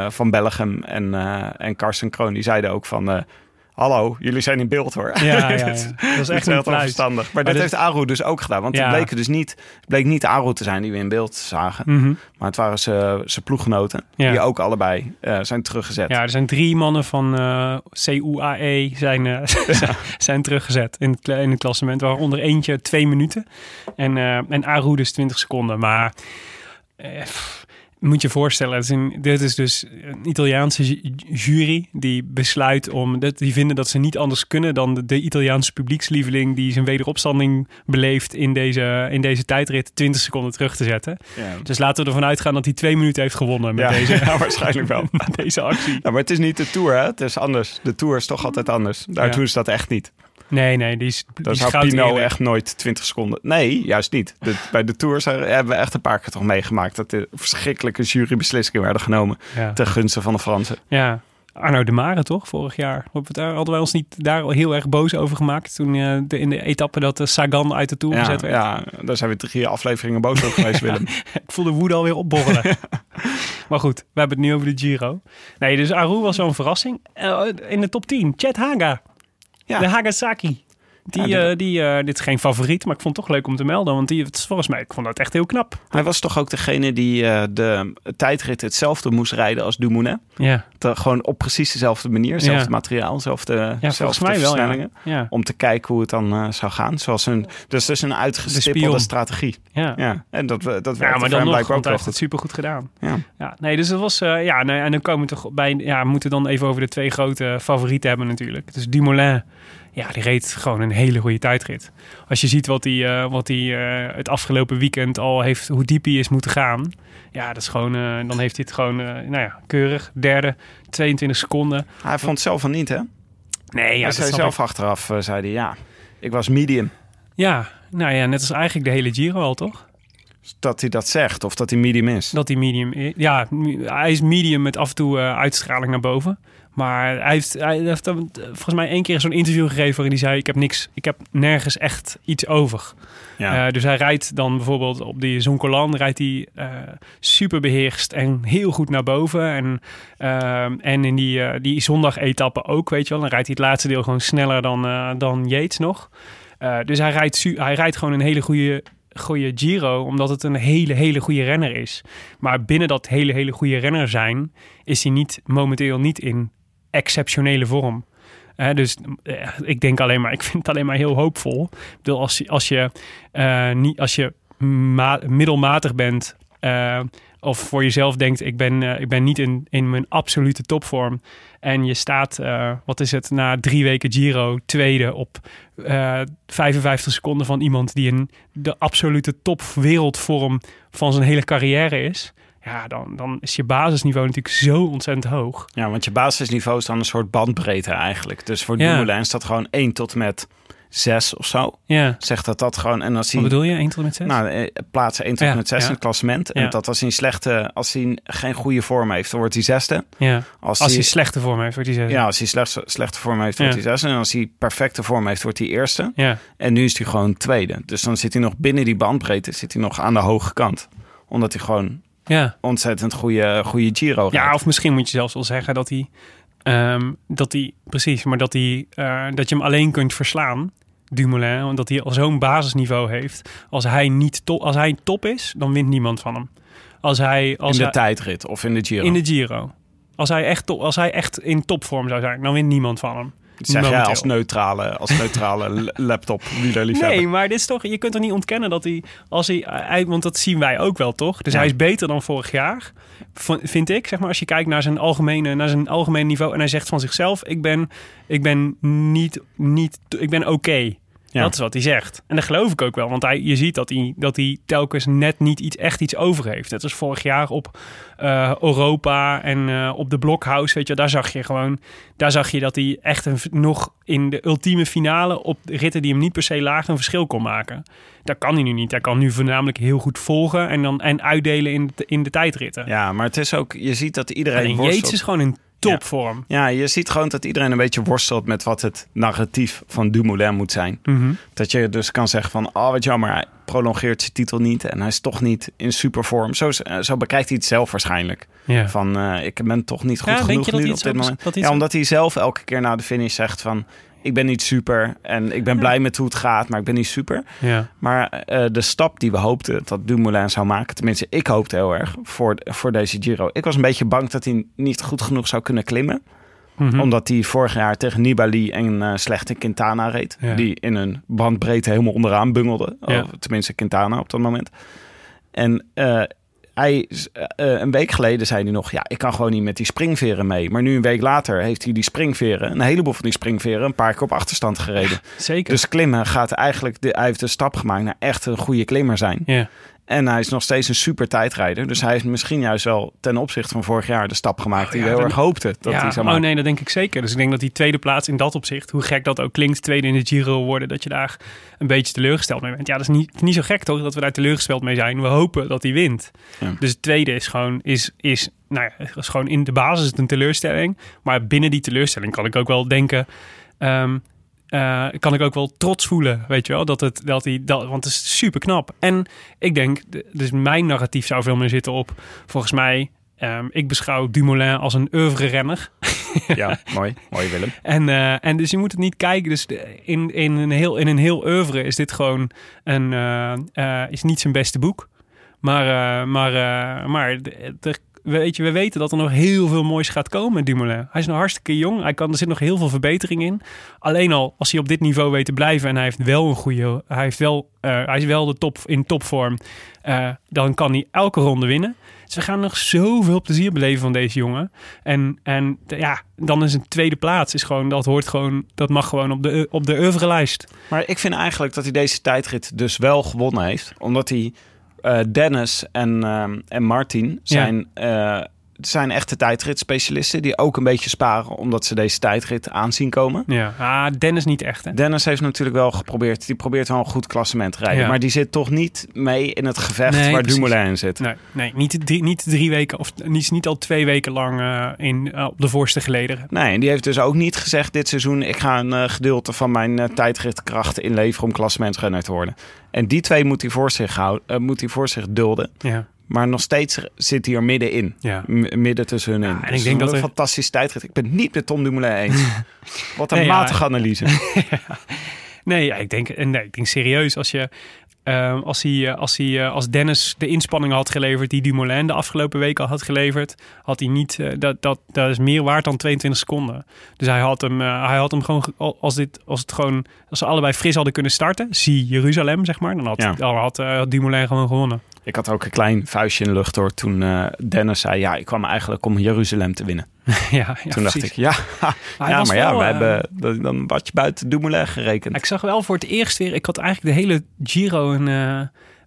van Bellegem en, en Carsten Kroon, die zeiden ook van... Hallo, jullie zijn in beeld hoor. ja, ja, ja. Dat Dat echt is heel verstandig. Maar, Maar dat dit- heeft Aru dus ook gedaan. Want het bleek dus niet, het bleek niet Aru te zijn die we in beeld zagen. Mhm. Maar het waren zijn ploeggenoten. Die ook allebei eh, zijn teruggezet. Ja, er zijn drie mannen van eh CUAE zijn, eh, zijn- teruggezet in het, in het klassement. Waaronder eentje twee minuten en, en Aru dus 20 seconden. Maar pff, moet je voorstellen, is een, dit is dus een Italiaanse ju- jury die besluit om... Dat, die vinden dat ze niet anders kunnen dan de, de Italiaanse publiekslieveling... die zijn wederopstanding beleeft in deze, in deze tijdrit 20 seconden terug te zetten. Ja. Dus laten we ervan uitgaan dat hij twee minuten heeft gewonnen met Ja, deze, ja, waarschijnlijk wel. met deze actie. Ja, maar het is niet de Tour, hè? Het is anders. De Tour is toch altijd anders. Daar Ja. doen ze dat echt niet. Nee, nee, die is, is zou Pino echt nooit 20 seconden... Nee, juist niet. De- bij de Tours hebben we echt een paar keer toch meegemaakt... dat er verschrikkelijke jurybeslissingen werden genomen... Ja. ten gunste van de Fransen. ja. Arno de Mare toch, vorig jaar? Daar hadden wij ons niet daar al heel erg boos over gemaakt. Toen eh, de, in de etappe dat de Sagan uit de Tour Ja, gezet werd. ja, daar zijn we drie afleveringen boos over geweest, Willem. Ik voel de woede alweer opborrelen. maar goed, we hebben het nu over de Giro. Nee, dus Aru was zo'n verrassing. Eh, in de top 10, Chet Haga. De Hagasaki. Die, Ja, eh, die, eh, dit is geen favoriet, maar ik vond het toch leuk om te melden. Want die, het is volgens mij, ik vond dat echt heel knap. Hij was toch ook degene die eh, de tijdrit hetzelfde moest rijden als Dumoulin? Ja, Te- gewoon op precies dezelfde manier, hetzelfde Ja. materiaal, dezelfde, ja mij wel. Ja. versnellingen. Om te kijken hoe het dan zou gaan. Zoals een, dus dus een uitgestippelde strategie. ja. Ja, en dat, dat Ja, werkte maar voor dan nog, want ook wel het goed. supergoed gedaan. Ja. Ja, nee, dus dat was... ja, nee, en dan komen we toch bij... Ja, we moeten dan even over de twee grote favorieten hebben natuurlijk. Dus Dumoulin, ja, die reed gewoon een hele goede tijdrit. Als je ziet wat hij eh, wat hij eh, het afgelopen weekend al heeft... Hoe diep hij is moeten gaan. Ja, dat is gewoon... eh, dan heeft hij het gewoon, nou ja, keurig. Derde, 22 seconden. Hij vond het zelf van niet, hè? Nee, ja, hij zei zelf ik. achteraf, zei hij, ja, ik was medium. Ja, nou ja, net als eigenlijk de hele Giro al, toch? Dat hij dat zegt, of dat hij medium is. Dat hij medium is. Ja, hij is medium met af en toe eh, uitstraling naar boven. Maar hij heeft, hij heeft dan, eh, volgens mij één keer zo'n interview gegeven waarin hij zei: Ik heb niks, ik heb nergens echt iets over. Ja. Eh, dus hij rijdt dan bijvoorbeeld op die Zoncolan, rijdt hij eh, super beheerst en heel goed naar boven. En, en in die, die zondag-etappe ook, weet je wel. Dan rijdt hij het laatste deel gewoon sneller dan, dan Yates nog. Dus hij rijdt, hij rijdt gewoon een hele goede, goede Giro, omdat het een hele, hele goede renner is. Maar binnen dat hele, hele goede renner zijn, is hij niet, momenteel niet in exceptionele vorm. Dus eh, ik denk alleen maar, ik vind het alleen maar heel hoopvol. Ik bedoel, als, als je, eh, niet, als je ma- middelmatig bent eh, of voor jezelf denkt, ik ben, ik ben niet in, in mijn absolute topvorm. En je staat, wat is het, na drie weken Giro, tweede op eh 55 seconden van iemand die in de absolute top wereldvorm van zijn hele carrière is. Ja, dan, dan is je basisniveau natuurlijk zo ontzettend hoog. Ja, want je basisniveau is dan een soort bandbreedte eigenlijk. Dus voor Ja. Dumoulin is dat gewoon 1 tot met 6 of zo. Ja. Zegt dat dat gewoon... En als hij, Wat bedoel je? 1 tot met 6? Nou, eh, plaatsen 1 tot Ja, met 6 ja. in het klassement. En dat als hij een slechte... Als hij geen goede vorm heeft, dan wordt hij zesde. ja. Als, Als hij, hij slechte vorm heeft, wordt hij zeggen. ja, als hij slecht, slechte vorm heeft, wordt hij zesde. En als hij perfecte vorm heeft, wordt hij eerste. Ja. En nu is hij gewoon tweede. Dus dan zit hij nog binnen die bandbreedte, zit hij nog aan de hoge kant. Omdat hij gewoon Ja. ontzettend goede, goede Giro rijdt. ja, of misschien moet je zelfs wel zeggen dat hij... ehm, dat hij, precies, maar dat, hij, eh, dat je hem alleen kunt verslaan, Dumoulin, omdat hij al zo'n basisniveau heeft. Als hij, niet top, als hij top is, dan wint niemand van hem. Als hij, als in de hij, tijdrit of in de Giro. in de Giro. Als hij, echt als hij echt in topvorm zou zijn, dan wint niemand van hem. Zeg jij als neutrale, als neutrale laptop wielerliefhebber. Nee, maar dit is toch, je kunt toch niet ontkennen dat hij, als hij, hij- want dat zien wij ook wel, toch? Dus Ja. hij is beter dan vorig jaar, vind ik. Zeg maar, als je kijkt naar zijn algemene, naar zijn algemene niveau en hij zegt van zichzelf: ik ben, ik ben niet, niet, ik ben oké. Ja. Dat is wat hij zegt. En dat geloof ik ook wel. Want hij, je ziet dat hij, dat hij telkens net niet iets, echt iets over heeft. Net als vorig jaar op eh, Europa en eh, op de Blockhouse. Weet je, daar zag je gewoon... Daar zag je dat hij echt een, nog in de ultieme finale... op de ritten die hem niet per se laag een verschil kon maken. Dat kan hij nu niet. Hij kan nu voornamelijk heel goed volgen... en, dan, en uitdelen in, de- in de tijdritten. Ja, maar het is ook, je ziet dat iedereen worstelt. Yates is gewoon in topvorm. Ja, je ziet gewoon dat iedereen een beetje worstelt met wat het narratief van Dumoulin moet zijn. Mhm. Dat je dus kan zeggen van, oh wat jammer, hij prolongeert zijn titel niet en hij is toch niet in supervorm. Zo, zo bekijkt hij het zelf waarschijnlijk. Ja. Van, eh, ik ben toch niet goed Ja, genoeg nu op dit moment. Ja, omdat hij zelf elke keer na de finish zegt van, ik ben niet super en ik ben blij met hoe het gaat, maar ik ben niet super. Ja. Maar eh, de stap die we hoopten dat Dumoulin zou maken, tenminste ik hoopte heel erg voor, voor deze Giro. Ik was een beetje bang dat hij niet goed genoeg zou kunnen klimmen Mhm. omdat hij vorig jaar tegen Nibali en eh, slechte Quintana reed. Ja. Die in een bandbreedte helemaal onderaan bungelde. Ja. Of tenminste Quintana op dat moment. En eh, hij, eh, een week geleden zei hij nog... ja, ik kan gewoon niet met die springveren mee. Maar nu een week later heeft hij die springveren... een heleboel van die springveren... een paar keer op achterstand gereden. Zeker. Dus klimmen gaat eigenlijk... De, hij heeft de stap gemaakt naar echt een goede klimmer zijn. ja. En hij is nog steeds een super tijdrijder. Dus hij heeft misschien juist wel ten opzichte van vorig jaar... de stap gemaakt die ja, we heel erg hoopte dat ja, hij zou oh nee, dat denk ik zeker. Dus ik denk dat die tweede plaats in dat opzicht, hoe gek dat ook klinkt, tweede in de Giro worden, dat je daar een beetje teleurgesteld mee bent. Ja, dat is niet, niet zo gek toch, dat we daar teleurgesteld mee zijn. We hopen dat hij wint. Ja. Dus het tweede is gewoon, is, is, nou ja, is gewoon in de basis een teleurstelling. Maar binnen die teleurstelling kan ik ook wel denken... ehm, eh, kan ik ook wel trots voelen, weet je wel, dat het, dat hij, dat, want het is super knap. En ik denk, de- dus mijn narratief zou veel meer zitten op, volgens mij, ehm, ik beschouw Dumoulin als een oeuvre renner. Ja, mooi. Mooi Willem. En, eh, en dus je moet het niet kijken. Dus in, in, een heel, in een heel oeuvre is dit gewoon een, eh, is niet zijn beste boek. Maar, maar, maar de- weet je, we weten dat er nog heel veel moois gaat komen met Dumoulin. Hij is nog hartstikke jong. Hij kan, er zit nog heel veel verbetering in. Alleen al als hij op dit niveau weet te blijven en hij heeft wel een goede, hij heeft wel, eh, hij is wel de top in topvorm, eh, dan kan hij elke ronde winnen. Dus we gaan nog zoveel plezier beleven van deze jongen. En, en ja, dan is een tweede plaats. Is gewoon, dat, hoort gewoon, dat mag gewoon op de, op de oeuvre-lijst. Maar ik vind eigenlijk dat hij deze tijdrit dus wel gewonnen heeft. Omdat hij Dennis en, ehm, en Martin zijn, eh, zijn echte tijdritspecialisten. Die ook een beetje sparen omdat ze deze tijdrit aanzien komen. Ja, ah, Dennis niet echt, hè? Dennis heeft natuurlijk wel geprobeerd. Die probeert wel een goed klassement te rijden. Ja. Maar die zit toch niet mee in het gevecht Nee, waar precies. Dumoulin in zit. Nee, nee niet, drie, niet drie weken of niet, niet al twee weken lang eh, in, eh, op de voorste gelederen. Nee, en die heeft dus ook niet gezegd dit seizoen... ik ga een eh, gedeelte van mijn tijdritkrachten inleveren om klassementsrenner te worden. En die twee moet hij voor zich, houden, moet hij voor zich dulden. Ja, Maar nog steeds zit hij er middenin. ja. Midden tussen hun in. en ik denk dat een er- fantastische tijdrit. Ik ben het niet met Tom Dumoulin eens. Wat een Nee, ja. matige analyse. Nee, ja, ik denk, en nee, ik denk serieus als je. Eh, als, hij, eh, als, hij, eh, als Dennis de inspanningen had geleverd die Dumoulin de afgelopen weken had geleverd, had hij niet. eh, dat, dat, dat is meer waard dan 22 seconden. Dus hij had hem, hij had hem gewoon. ge- Als, dit, als, het gewoon, als ze allebei fris hadden kunnen starten, zie Jeruzalem, zeg maar, dan had, Ja. dan had, had Dumoulin gewoon gewonnen. Ik had ook een klein vuistje in de lucht hoor. Toen Dennis zei, ja, ik kwam eigenlijk om Jeruzalem te winnen. ja, ja, toen dacht precies. ik, ja, hij ja maar ja, we eh, hebben dan- dan wat je buiten Dumoulin gerekend. Ik zag wel voor het eerst weer. Ik had eigenlijk de hele Giro een, eh,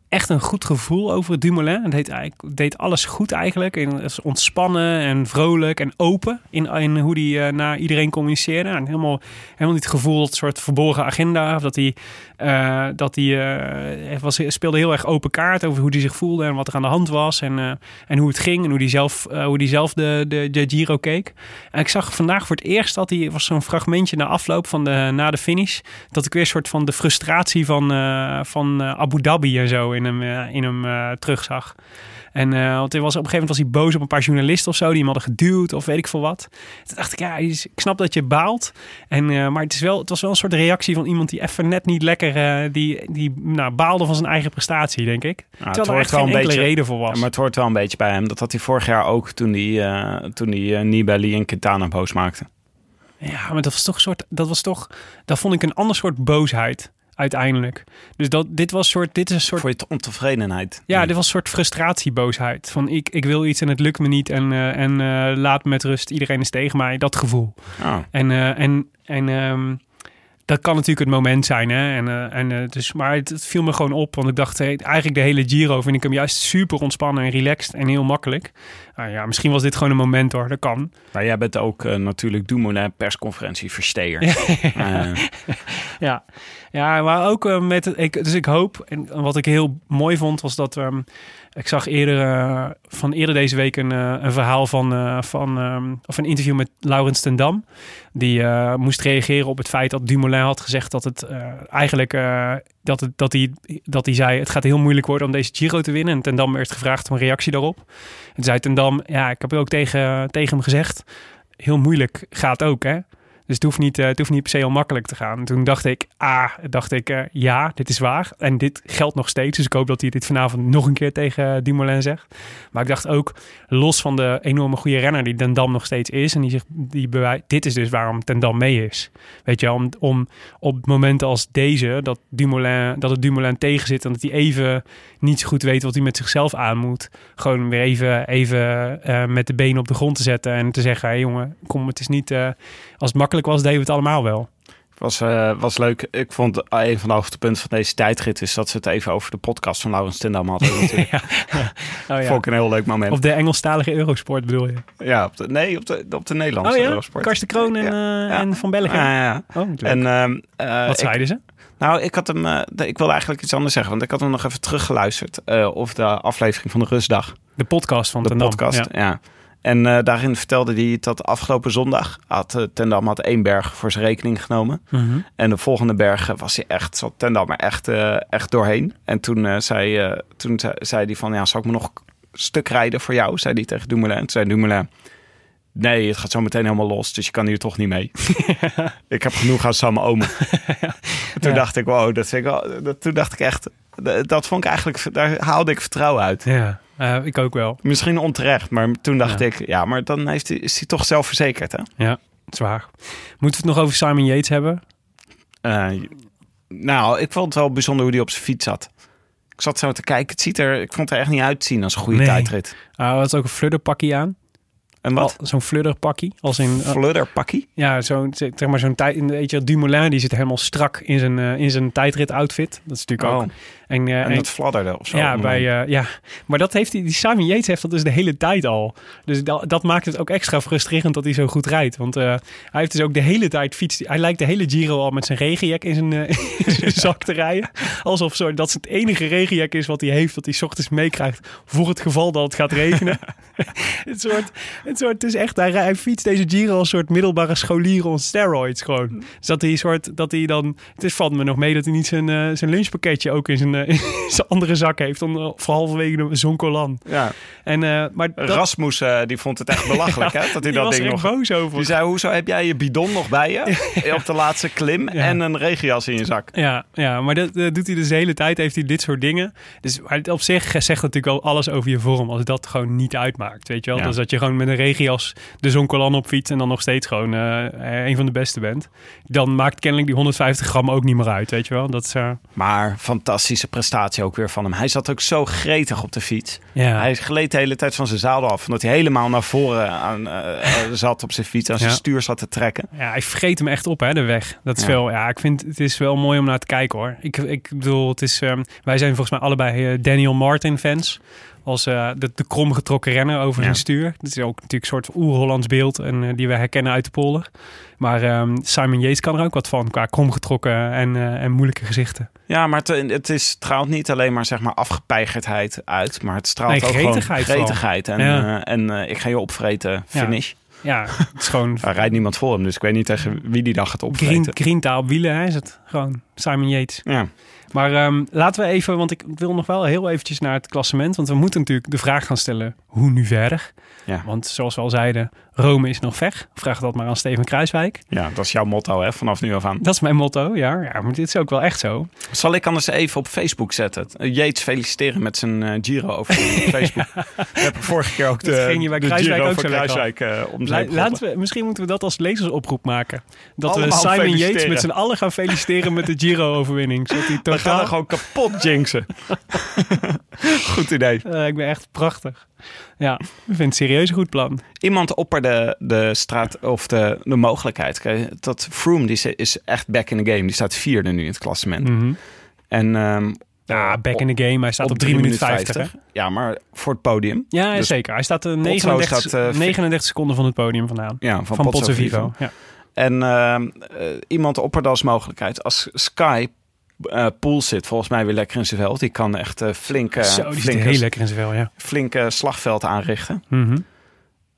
echt een goed gevoel over Dumoulin. Het deed, eigenlijk, deed alles goed eigenlijk. En is ontspannen en vrolijk en open in, hoe hij eh, naar iedereen communiceerde. En helemaal, helemaal niet het gevoel dat soort verborgen agenda. Of dat hij, eh, dat hij eh, was, speelde heel erg open kaart over hoe hij zich voelde en wat er aan de hand was. En, en hoe het ging en hoe hij zelf, hoe hij zelf de, de, Giro keek. En ik zag vandaag voor het eerst dat hij was zo'n fragmentje na afloop van de, na de finish. Dat ik weer een soort van de frustratie van, van Abu Dhabi en zo in hem, eh, in hem eh, terugzag. En eh, want hij was, op een gegeven moment was hij boos op een paar journalisten of zo die hem hadden geduwd of weet ik veel wat. Toen dacht ik, ja, ik snap dat je baalt. En, maar het, is wel, het was wel een soort reactie van iemand die even net niet lekker, die, die nou, baalde van zijn eigen prestatie, denk ik. Ja, Terwijl er echt geen enkele reden voor was. Maar het hoort wel een beetje bij hem. Dat had hij vorig jaar ook toen hij, toen hij Nibali en Quintana boos maakte. Ja, maar dat was toch een soort. Dat was toch. Dat vond ik een ander soort boosheid uiteindelijk. Dus dat, dit was soort. Dit is een soort. Voor je ontevredenheid. Ja, dit was een soort frustratieboosheid. Van ik, ik wil iets en het lukt me niet. En, eh, en eh, laat me met rust. Iedereen is tegen mij. Dat gevoel. Oh. En, eh, en, en ehm, dat kan natuurlijk het moment zijn. Hè? En, en, dus, maar het, het viel me gewoon op. Want ik dacht, hey, eigenlijk de hele Giro vind ik hem juist super ontspannen en relaxed en heel makkelijk. Nou ja, misschien was dit gewoon een moment hoor. Dat kan. Maar jij bent ook eh, natuurlijk Dumoulin persconferentie versteer. Eh, Ja, ja maar ook eh, met. Ik, dus ik hoop. En wat ik heel mooi vond, was dat. ehm, ik zag eerder van eerder deze week een, een verhaal van. van ehm, of een interview met Laurens ten Dam. Die moest reageren op het feit dat Dumoulin had gezegd dat het eigenlijk. Dat, het, dat, hij, dat hij zei: Het gaat heel moeilijk worden om deze Giro te winnen. En ten Dam werd gevraagd om een reactie daarop. En zei ten Dam: Ja, ik heb ook tegen, tegen hem gezegd. Heel moeilijk gaat ook, hè? Dus het hoeft niet, eh, het hoeft niet per se heel makkelijk te gaan. En toen dacht ik, ah, dacht ik, eh, ja, dit is waar. En dit geldt nog steeds. Dus ik hoop dat hij dit vanavond nog een keer tegen Dumoulin zegt. Maar ik dacht ook, los van de enorme goede renner die Den Dam nog steeds is. En die zich, die dit is dus waarom Ten Dam mee is. Weet je, om, om op momenten als deze, dat, Dumoulin, dat het Dumoulin tegen zit. En dat hij even niet zo goed weet wat hij met zichzelf aan moet. Gewoon weer even, even eh, met de benen op de grond te zetten. En te zeggen, hey, jongen, kom, het is niet... eh, als het makkelijk was, deden we het allemaal wel. was, eh, was leuk. Ik vond een van de hoogtepunten van deze tijdrit is dat ze het even over de podcast van Laurens Tindam hadden. ja. Oh, ja. Vond ik een heel leuk moment. Op de Engelstalige Eurosport bedoel je? Ja, op de, nee, op de, op de Nederlandse Oh ja? Eurosport. Karsten Kroon en, eh, en Van Bellegem. Ja, ja. Oh. En, ehm, eh, Wat ik- zeiden ze? Nou, ik had hem. eh, ik wilde eigenlijk iets anders zeggen, want ik had hem nog even teruggeluisterd. eh of de aflevering van de Rustdag. De podcast van de podcast. Ja. Ja. En eh, daarin vertelde hij dat afgelopen zondag had uh, Tendam had één berg voor zijn rekening genomen. Mhm. En de volgende berg eh, was hij echt, zat Tendam er echt, eh, echt doorheen. En toen, eh, zei, eh, toen zei, zei hij van, ja, zal ik me nog een stuk rijden voor jou? Zei hij tegen Dumoulin. Toen zei Dumoulin, nee, het gaat zo meteen helemaal los, dus je kan hier toch niet mee. ik heb genoeg aan Sam Omen. Toen Ja. dacht ik, wow, dat vind ik wel, dat, toen dacht ik echt, dat, dat vond ik eigenlijk, daar haalde ik vertrouwen uit. Ja, eh, ik ook wel. Misschien onterecht, maar toen dacht Ja. ik, ja, maar dan heeft hij, is hij toch zelfverzekerd, hè? Ja, zwaar. Moeten we het nog over Simon Yates hebben? Eh, nou, ik vond het wel bijzonder hoe hij op zijn fiets zat. Ik zat zo te kijken, het ziet er, ik vond het er echt niet uitzien als een goede Nee. tijdrit. Ah, hij had ook een fludderpakkie aan. En wat? Zo'n fludderpakkie. Als in, eh, Fludderpakkie? ja, zo'n zeg maar zo'n tijd. Weet je, Dumoulin die zit helemaal strak in zijn, in zijn tijdrit outfit. Dat is natuurlijk ook. En, eh, en en- dat fladderde of zo. ja, bij, eh, ja, maar dat heeft hij, die Simon Yates heeft dat dus de hele tijd al. Dus dat, dat maakt het ook extra frustrerend dat hij zo goed rijdt. Want eh, hij heeft dus ook de hele tijd fiets. Hij lijkt de hele Giro al met zijn regenjack in zijn, in zijn zak te rijden. Alsof zo, dat het enige regenjack is wat hij heeft, dat hij 's ochtends meekrijgt voor het geval dat het gaat regenen. het, soort, het, soort, het is echt, hij, hij fietst deze Giro als een soort middelbare scholier on steroids gewoon. Dus dat hij soort, dat hij dan, het is valt me nog mee dat hij niet zijn, zijn lunchpakketje ook in zijn, in zijn andere zak heeft. Dan, eh, voor halverwege de Zonkolan. Ja. En, eh, maar dat, Rasmus, eh, die vond het echt belachelijk, hè? Dat hij dat ding nog... boos over. Die zei, hoezo heb jij je bidon nog bij je? Op de laatste klim en een regenjas in je zak. Ja, ja, maar dat eh, doet hij dus de hele tijd. Heeft hij dit soort dingen. Dus maar het op zich zegt natuurlijk al alles over je vorm. Als dat gewoon niet uitmaakt, weet je wel. Dus dat je gewoon met een regenjas de Zonkolan op fiets en dan nog steeds gewoon eh, een van de beste bent. Dan maakt kennelijk die 150 gram ook niet meer uit, weet je wel. Dat is, eh, Maar fantastische prestatie ook weer van hem. Hij zat ook zo gretig op de fiets. ja. Hij gleed de hele tijd van zijn zadel af. Omdat hij helemaal naar voren aan, eh, eh, zat op zijn fiets. Aan zijn Ja. stuur zat te trekken. Ja, hij vreet hem echt op, hè, de weg. Dat is Ja. wel, ja, ik vind het is wel mooi om naar te kijken, hoor. Ik, ik bedoel, het is, ehm, wij zijn volgens mij allebei eh, Daniel Martin fans. Als eh, de, de kromgetrokken renner over Ja. zijn stuur. Dat is ook natuurlijk een soort oer-Hollands beeld en eh, die we herkennen uit de polder. Maar ehm, Simon Yates kan er ook wat van, qua kromgetrokken en, eh, en moeilijke gezichten. Ja, maar het, het is, het straalt niet alleen maar zeg maar afgepeigerdheid uit. Maar het straalt Nee, ook gewoon gretigheid. En, Ja. en ik ga je opvreten, finish. Ja, het is gewoon Er rijdt niemand voor hem. Dus ik weet niet tegen wie die dag gaat opvreten. green, grinta op wielen, hè, is het gewoon Simon Yates. Ja. Maar ehm, laten we even, want ik wil nog wel heel eventjes naar het klassement. Want we moeten natuurlijk de vraag gaan stellen, hoe nu verder? Ja. Want zoals we al zeiden, Rome is nog ver. Vraag dat maar aan Steven Kruiswijk. Ja, dat is jouw motto hè, vanaf nu af aan. Dat is mijn motto, ja. ja maar dit is ook wel echt zo. Zal ik anders even op Facebook zetten? Yates feliciteren met zijn eh, Giro over Facebook. Dat heb ik vorige keer ook de, Dat ging je bij Kruiswijk ook zo Kruiswijk eh, om La- zijn laten we, misschien moeten we dat als lezersoproep maken. Dat Allemaal we Simon. Yates met z'n allen gaan feliciteren met de Giro-overwinning. Zodat hij We gaan er gewoon kapot jinxen. Goed idee. Eh, ik ben echt prachtig. Ja, ik vind het serieus een goed plan. Iemand opperde de straat of de, de mogelijkheid. Kijk, Dat Froome die is, echt back in the game. Die staat vierde nu in het klassement. En ehm, Ja, back in the game. Hij staat op, 3 drie minuten 50. hè? Ja, maar voor het podium. Ja, Dus- zeker. Hij staat eh, Potso 39, staat, eh, 39 seconden van het podium vandaan. Ja, van, Van, Vivo. Vivo. Ja. En ehm, eh, iemand opperde als mogelijkheid. Als Sky eh Pool zit volgens mij weer lekker in zijn veld. Die kan echt eh, flinke, Zo, heel lekker in zijn vel, ja. flinke slagveld aanrichten. Mhm.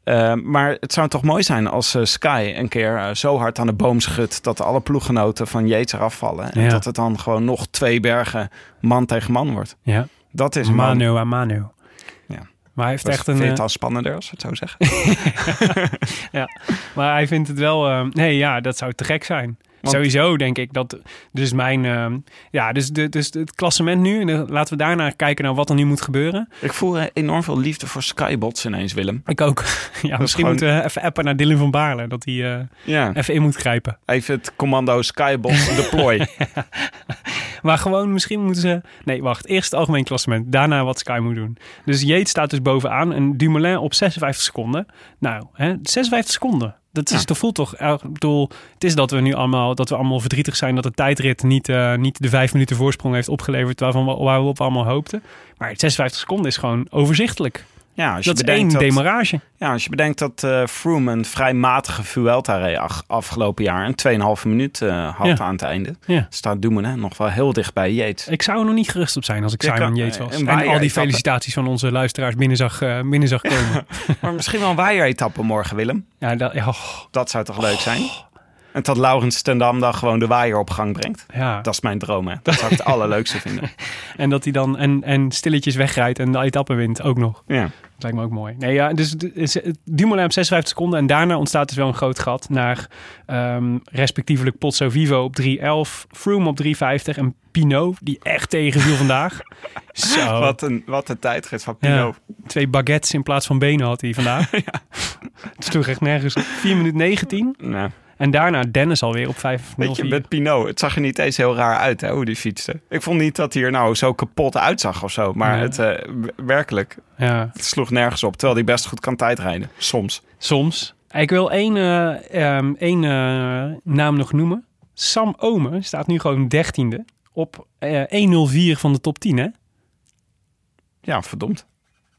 Eh, maar het zou toch mooi zijn als Sky een keer zo hard aan de boom schudt... dat alle ploeggenoten van Yates eraf vallen. En Ja. dat het dan gewoon nog twee bergen man tegen man wordt. ja. Dat is een man. Mano a mano. Ja. Maar hij heeft echt vind een... je het al spannender als we het zo zeggen? Maar hij vindt het wel... nee, ja, dat zou te gek zijn. Want- Sowieso denk ik dat... Dus mijn... eh, ja, dus, de, dus het klassement nu. Laten we daarna kijken naar wat er nu moet gebeuren. Ik voel enorm veel liefde voor Skybots ineens, Willem. Ik ook. ja, misschien gewoon- moeten we even appen naar Dylan van Baarle. Dat hij eh, Ja, even in moet grijpen. even het commando Skybots deploy. Maar gewoon, misschien moeten ze... Nee, wacht. Eerst het algemeen klassement. Daarna wat Sky moet doen. Dus Yates staat dus bovenaan. En Dumoulin op 56 seconden. Nou, hè, 56 seconden. Dat, is, Ja. voelt toch... Ik bedoel, het is dat we nu allemaal, dat we allemaal verdrietig zijn... dat de tijdrit niet, eh, niet de vijf minuten voorsprong heeft opgeleverd... Waarvan we, waar we op allemaal hoopten. Maar 56 seconden is gewoon overzichtelijk. Ja, als je Dat is één bedenkt dat, demarage. ja, als je bedenkt dat eh Froome een vrij matige Vuelta reed afgelopen jaar... en 2,5 minuut eh, had Ja. aan het einde... Ja. staat Dumoulin nog wel heel dicht bij Yates. Ik zou er nog niet gerust op zijn als ik Ja, Simon Yates was. En al die felicitaties van onze luisteraars binnen zag, eh, binnen zag komen. Maar misschien wel een waaieretappe morgen, Willem. ja, dat, oh, Dat zou toch leuk zijn? En dat Laurens ten Dam dan gewoon de waaier op gang brengt. ja. Dat is mijn droom, hè. Dat zou ik het allerleukste vinden. En dat hij dan en, en stilletjes wegrijdt en de etappe wint ook nog. Ja. Dat lijkt me ook mooi. Nee, ja, dus Dumoulin op 56 seconden. En daarna ontstaat dus wel een groot gat naar ehm, respectievelijk Pozzo Vivo op 3.11. Froome op 3.50. En Pinot, die echt tegenviel vandaag. Zo. Wat, een, wat een tijdrit van Ja. Pinot. Twee baguettes in plaats van benen had hij vandaag. Het sloeg echt nergens. op. 4 minuten 19. Nou, En daarna Dennis alweer op 5.04. weet je, met Pinot, het zag er niet eens heel raar uit, hè, hoe die fietste. Ik vond niet dat hij er nou zo kapot uitzag of zo. Maar het, eh, werkelijk, Ja, het sloeg nergens op. Terwijl hij best goed kan tijdrijden. Soms. soms. Ik wil één, ehm, één eh, naam nog noemen. Sam Omen staat nu gewoon dertiende op eh 1.04 van de top 10, hè? Ja, verdomd.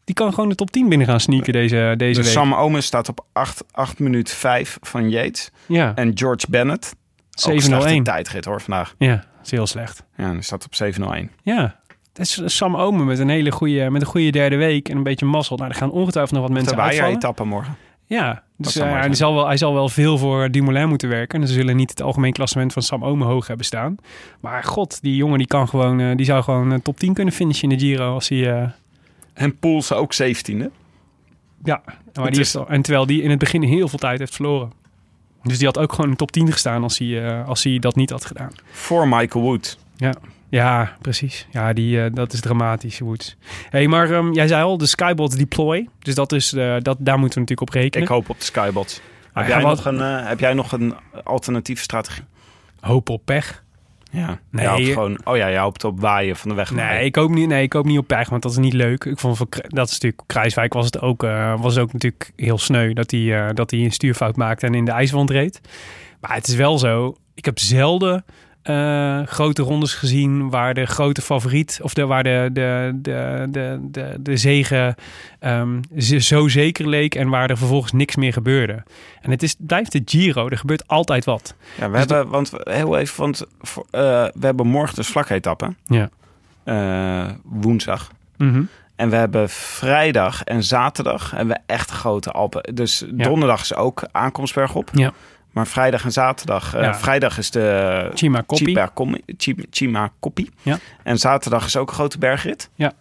Die kan gewoon de top 10 binnen gaan sneaken deze, deze Dus week. Sam Omen staat op 8, 8 minuut 5 van Yates. Ja, En George Bennett, ook een slechte 701. tijdrit hoor vandaag. Ja, dat is heel slecht. Ja, die staat op 701. Ja, dat is Sam Omen met een hele goede, met een goede derde week en een beetje mazzel. Nou, er gaan ongetwijfeld nog wat mensen uitvallen. waaieretappe morgen. Ja, dus eh, hij, zal wel, hij zal wel veel voor Dumoulin moeten werken. En ze zullen niet het algemeen klassement van Sam Omen hoog hebben staan. Maar god, die jongen die kan gewoon, eh, die zou gewoon eh, top 10 kunnen finishen in de Giro als hij... En Poels ook 17e. ja, maar die is- en terwijl die in het begin heel veel tijd heeft verloren. Dus die had ook gewoon in top 10 gestaan als hij, eh, als hij dat niet had gedaan. Voor Michael Wood. Ja, ja precies. Ja, die, eh, dat is dramatisch, Woods. hey, maar ehm, jij zei al, de Skybot deploy. Dus dat is, eh, dat, daar moeten we natuurlijk op rekenen. Ik hoop op de Skybots. Ah, heb, ja, jij wat- nog een, heb jij nog een alternatieve strategie? Hoop op pech. Ja. Nee. Je hoopt gewoon, oh ja, je hoopt op waaien van de weg. Nee, ik hoop niet, nee, ik hoop niet op pech, want dat is niet leuk. Ik vond van, dat is natuurlijk, Kruiswijk was het ook, eh, was ook natuurlijk heel sneu dat hij, eh, dat hij een stuurfout maakte en in de ijswand reed. Maar het is wel zo, ik heb zelden eh, grote rondes gezien waar de grote favoriet, of de, waar de, de, de, de, de, de zegen ehm, z- zo zeker leek en waar er vervolgens niks meer gebeurde. En het is, blijft de Giro, er gebeurt altijd wat. Ja, we Dus hebben, want heel even, want eh, we hebben morgen dus vlaketappen. Ja. Eh, woensdag. Mhm. En we hebben vrijdag en zaterdag hebben we echt grote Alpen. Dus donderdag is ook aankomstberg op. Ja. Maar vrijdag en zaterdag. eh. Vrijdag is de Chima Koppie. Chima, Komi- Chima, Chima Koppie. Ja. En zaterdag is ook een grote bergrit. Ja.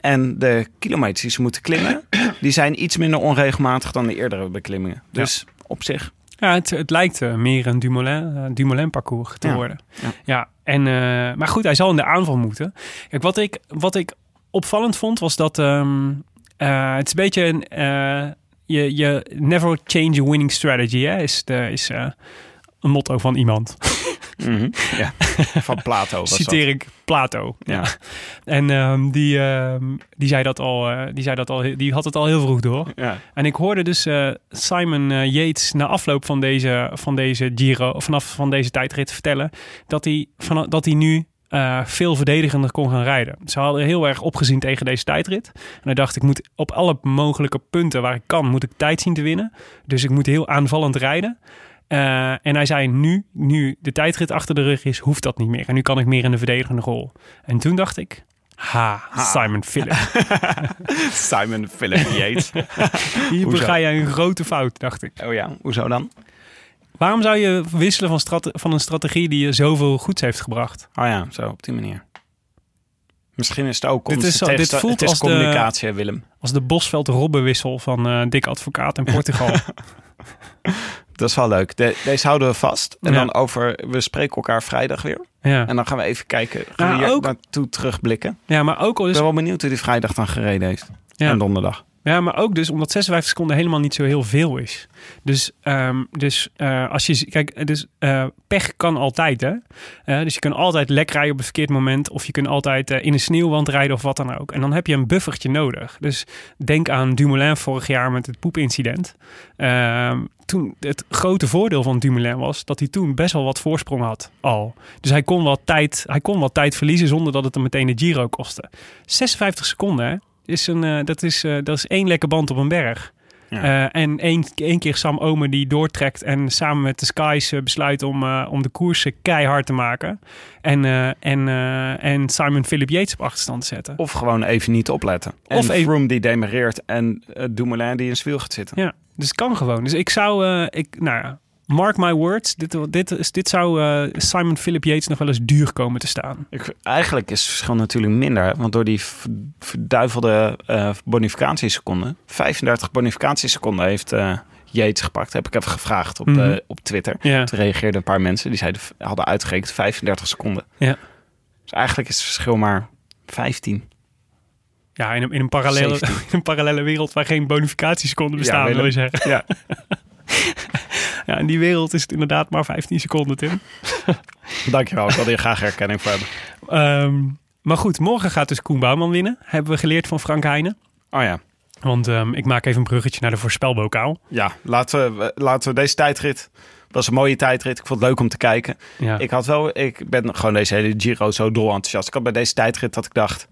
En de kilometers die ze moeten klimmen, die zijn iets minder onregelmatig dan de eerdere beklimmingen. Dus op zich. Ja, het, het lijkt eh, meer een Dumoulin, eh, Dumoulin parcours te Ja. worden. Ja. Ja, en, eh, maar goed, hij zal in de aanval moeten. Kijk, wat ik, wat ik opvallend vond, was dat ehm, eh, het is een beetje een... je, je never change a winning strategy, hè, is, de, is eh, een motto van iemand. Mhm. ja. Van Plato Citeer ik Plato. Ja. En ehm, die, ehm, die, zei dat al, eh, die zei dat al, die had het al heel vroeg door. Ja. En ik hoorde dus eh, Simon Yates na afloop van deze, van deze Giro, vanaf van deze tijdrit vertellen dat hij, van, dat hij nu eh, veel verdedigender kon gaan rijden. Ze hadden heel erg opgezien tegen deze tijdrit. En hij dacht, ik moet op alle mogelijke punten waar ik kan, moet ik tijd zien te winnen. Dus ik moet heel aanvallend rijden. Eh, en hij zei, nu, nu de tijdrit achter de rug is, hoeft dat niet meer. En nu kan ik meer in de verdedigende rol. En toen dacht ik, ha, Simon Philip. Simon Philip Yates. Hier bega jij een grote fout, dacht ik. oh ja, hoezo dan? Waarom zou je wisselen van, strate- van een strategie die je zoveel goeds heeft gebracht? Oh ja, zo op die manier. Misschien is het ook Dit is zo- dit voelt het is als de- communicatie, Willem. Als de Bosveld-Robbenwissel van eh Dick Advocaat in Portugal. Dat is wel leuk. De- deze houden we vast. En Ja. dan over, we spreken elkaar vrijdag weer. ja. En dan gaan we even kijken. Gaan Nou, we hier ook- naartoe terugblikken. ja, maar ook al Ik dus, ben wel benieuwd hoe die vrijdag dan gereden heeft. ja. En donderdag. Ja, maar ook dus omdat 56 seconden helemaal niet zo heel veel is. Dus, ehm, dus eh, als je kijk, dus eh, pech kan altijd, hè? Eh, dus je kan altijd lek rijden op een verkeerd moment, of je kunt altijd in een sneeuwwand rijden of wat dan ook. En dan heb je een buffertje nodig. Dus denk aan Dumoulin vorig jaar met het poepincident. Ehm, toen het grote voordeel van Dumoulin was dat hij toen best wel wat voorsprong had al. Dus hij kon wat tijd, hij kon wat tijd verliezen zonder dat het hem meteen de Giro kostte. 56 seconden? Is een, eh, dat, is, eh, dat is één lekke band op een berg. Ja. Eh, en één, één keer Sam Omer die doortrekt en samen met de Skies besluit om, om de koersen keihard te maken. En, en, en Simon Philip Yates op achterstand te zetten. Of gewoon even niet opletten. Of Of even- die demereert en Dumoulin die in zijn wiel gaat zitten. Ja, dus het kan gewoon. Dus ik zou, ik, nou ja, mark my words, dit, dit, dit zou eh, Simon Philip Yates nog wel eens duur komen te staan. Ik, eigenlijk is het verschil natuurlijk minder. Want door die verduivelde eh bonificatieseconden... 35 bonificatieseconden heeft eh Yates gepakt. Heb ik even gevraagd op, Mhm. op Twitter. Ja. Toen reageerden een paar mensen. Die zeiden, hadden uitgerekend 35 seconden. Ja. Dus eigenlijk is het verschil maar 15. Ja, in een, in een, parallele, 17. in een parallele wereld waar geen bonificatieseconden bestaan, wil je zeggen. Ja. Ja, in die wereld is het inderdaad maar 15 seconden, Tim. Dankjewel. Ik wilde hier graag herkenning voor hebben. Ehm, maar goed, morgen gaat dus Koen Bouwman winnen. Hebben we geleerd van Frank Heijnen. Oh ja. Want ehm, ik maak even een bruggetje naar de voorspelbokaal. Ja, laten we, laten we deze tijdrit... was een mooie tijdrit. Ik vond het leuk om te kijken. Ja. Ik had wel, ik ben gewoon deze hele Giro zo dol enthousiast. Ik had bij deze tijdrit dat ik dacht,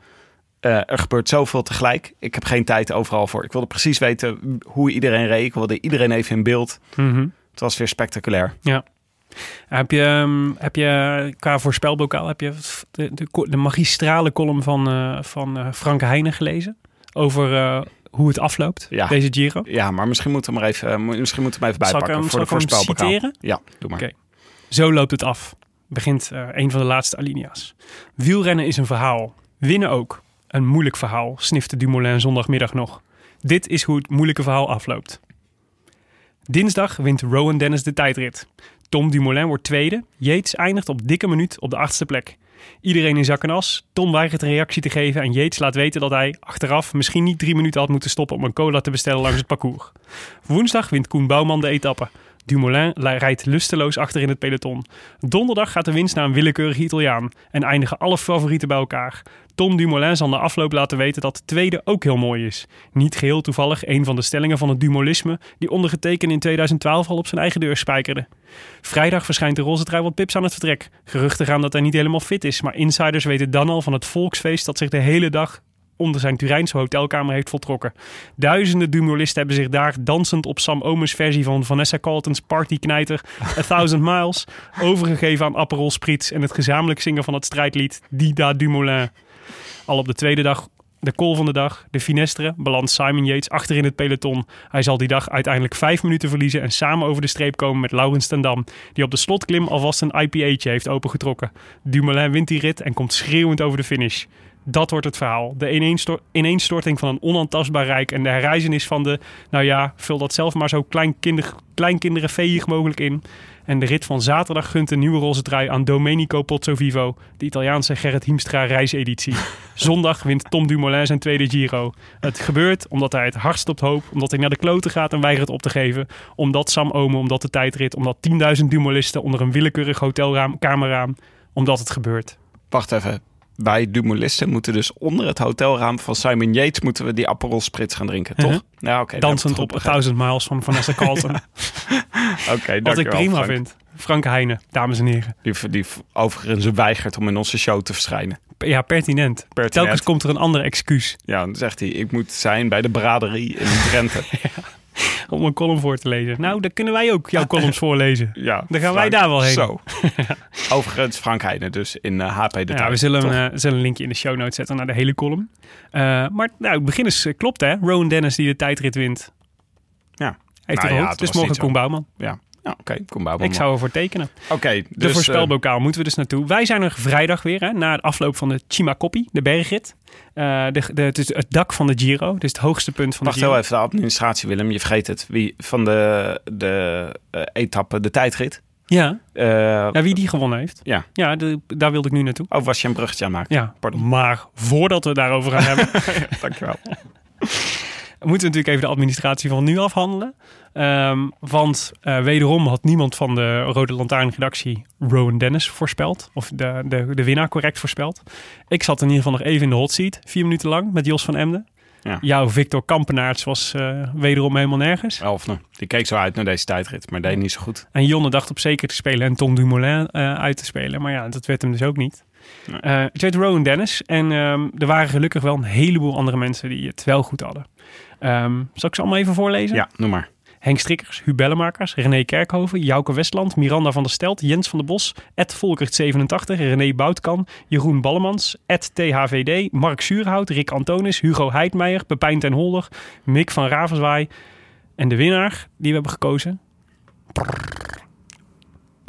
eh, er gebeurt zoveel tegelijk. Ik heb geen tijd overal voor. Ik wilde precies weten hoe iedereen reed. Ik wilde iedereen even in beeld. Mhm. Het was weer spectaculair. Heb je, ehm, heb je qua voorspelbokaal heb je de, de, de magistrale column van, eh, van eh, Frank Heijnen gelezen? Over eh, hoe het afloopt, Ja. deze Giro? Ja, maar misschien moeten we hem even, misschien moeten we even bijpakken hem- voor de voorspelbokaal. citeren? Ja, doe maar. Oké. Zo loopt het af. Begint een van de laatste alinea's. Wielrennen is een verhaal. Winnen ook. Een moeilijk verhaal, snifte Dumoulin zondagmiddag nog. Dit is hoe het moeilijke verhaal afloopt. Dinsdag wint Rowan Dennis de tijdrit. Tom Dumoulin wordt tweede. Yates eindigt op dikke minuut op de achtste plek. Iedereen in zak en as. Tom weigert een reactie te geven en Yates laat weten dat hij achteraf misschien niet drie minuten had moeten stoppen om een cola te bestellen langs het parcours. Woensdag wint Koen Bouwman de etappe. Dumoulin li- rijdt lusteloos achter in het peloton. Donderdag gaat de winst naar een willekeurige Italiaan en eindigen alle favorieten bij elkaar. Tom Dumoulin zal na afloop laten weten dat de tweede ook heel mooi is. Niet geheel toevallig een van de stellingen van het Dumolisme die ondergetekend in 2012 al op zijn eigen deur spijkerde. Vrijdag verschijnt de roze trui wat pips aan het vertrek. Geruchten gaan dat hij niet helemaal fit is, maar insiders weten dan al van het volksfeest dat zich de hele dag onder zijn Turijnse hotelkamer heeft voltrokken. Duizenden Dumolisten hebben zich daar dansend op Sam Omers versie van Vanessa Carlton's partyknijter A Thousand Miles overgegeven aan Aperol Spritz en het gezamenlijk zingen van het strijdlied Dida Dumoulin. Al op de tweede dag de call van de dag, de Finestre, belandt Simon Yates achter in het peloton. Hij zal die dag uiteindelijk vijf minuten verliezen en samen over de streep komen met Laurens ten Dam, die op de slotklim alvast een IPA'tje heeft opengetrokken. Dumoulin wint die rit en komt schreeuwend over de finish. Dat wordt het verhaal. De ineenstor- ineenstorting van een onaantastbaar rijk en de herreizenis van de, nou ja, vul dat zelf maar zo kleinkinder, veeg mogelijk in. En de rit van zaterdag gunt een nieuwe roze trui aan Domenico Pozzovivo, de Italiaanse Gerrit Hiemstra reiseditie. Zondag wint Tom Dumoulin zijn tweede Giro. Het gebeurt omdat hij het hardst op hoop, omdat hij naar de kloten gaat en weigert op te geven, omdat Sam Omen, omdat de tijdrit, omdat 10.000 Dumoulisten onder een willekeurig hotelraam, kamerraam, omdat het gebeurt. Wacht even. Wij Dumoulisten moeten dus onder het hotelraam van Simon Yates... moeten we die Aperol Spritz gaan drinken, toch? Ja, oké. Dansend op 1000 miles van Vanessa Carlton. Oké, Wat ik prima Frank. vind. Frank Heijnen, dames en heren. Die, die overigens weigert om in onze show te verschijnen. Ja, pertinent. Pertinent. Telkens komt er een ander excuus Ja, dan zegt hij, ik moet zijn bij de braderie in Drenthe. om een column voor te lezen. Nou, dan kunnen wij ook jouw columns voorlezen. Ja, Dan gaan wij daar wel heen. Zo. Overigens, Frank Heijnen dus in eh, HP de Ja, we zullen, eh, zullen een linkje in de show notes zetten naar de hele column. Eh, maar nou, het begin is, klopt hè. Rowan Dennis die de tijdrit wint. Ja. Heeft Nou hij ja, het Dus morgen. Koen Bouwman. Ja, oké. Kom bij Ik zou ervoor tekenen. Oké, De dus, voorspelbokaal moeten we dus naartoe. Wij zijn er vrijdag weer, hè, na de afloop van de Chimacopi, de bergrit. Eh, de, de, het is het dak van de Giro, dus het hoogste punt van Wacht de Giro. heel even, de administratie Willem, je vergeet het. Wie van de, de eh, etappe, de tijdrit? Ja. Eh, ja, wie die gewonnen heeft. Ja. Ja, de- daar wilde ik nu naartoe. Oh, was je een bruggetje aan het maken? Ja, Pardon. maar voordat we het daarover gaan hebben, Dankjewel. Moeten we natuurlijk even de administratie van nu afhandelen. Ehm, want eh, wederom had niemand van de Rode Lantaarn-redactie Rowan Dennis voorspeld. Of de, de, de winnaar correct voorspeld. Ik zat in ieder geval nog even in de hot seat. Vier minuten lang met Jos van Emden. Ja. Jouw Victor Kampenaerts was eh, wederom helemaal nergens. Elfne. Die keek zo uit naar deze tijdrit, maar deed niet zo goed. En Jonne dacht op zeker te spelen en Tom Dumoulin eh, uit te spelen. Maar ja, dat werd hem dus ook niet. Nee. Eh, het werd Rowan Dennis. En ehm, er waren gelukkig wel een heleboel andere mensen die het wel goed hadden. Ehm, zal ik ze allemaal even voorlezen? Ja, noem maar. Henk Strikkers, Hu Bellemakers, René Kerkhoven, Jouke Westland, Miranda van der Stelt, Jens van der Bos, Ed Volkert87, René Boutkan, Jeroen Ballemans, Ed THVD, Mark Zuurhout, Rick Antonis, Hugo Heidmeijer, Pepijn ten Holder, Mick van Ravenswaai. En de winnaar die we hebben gekozen,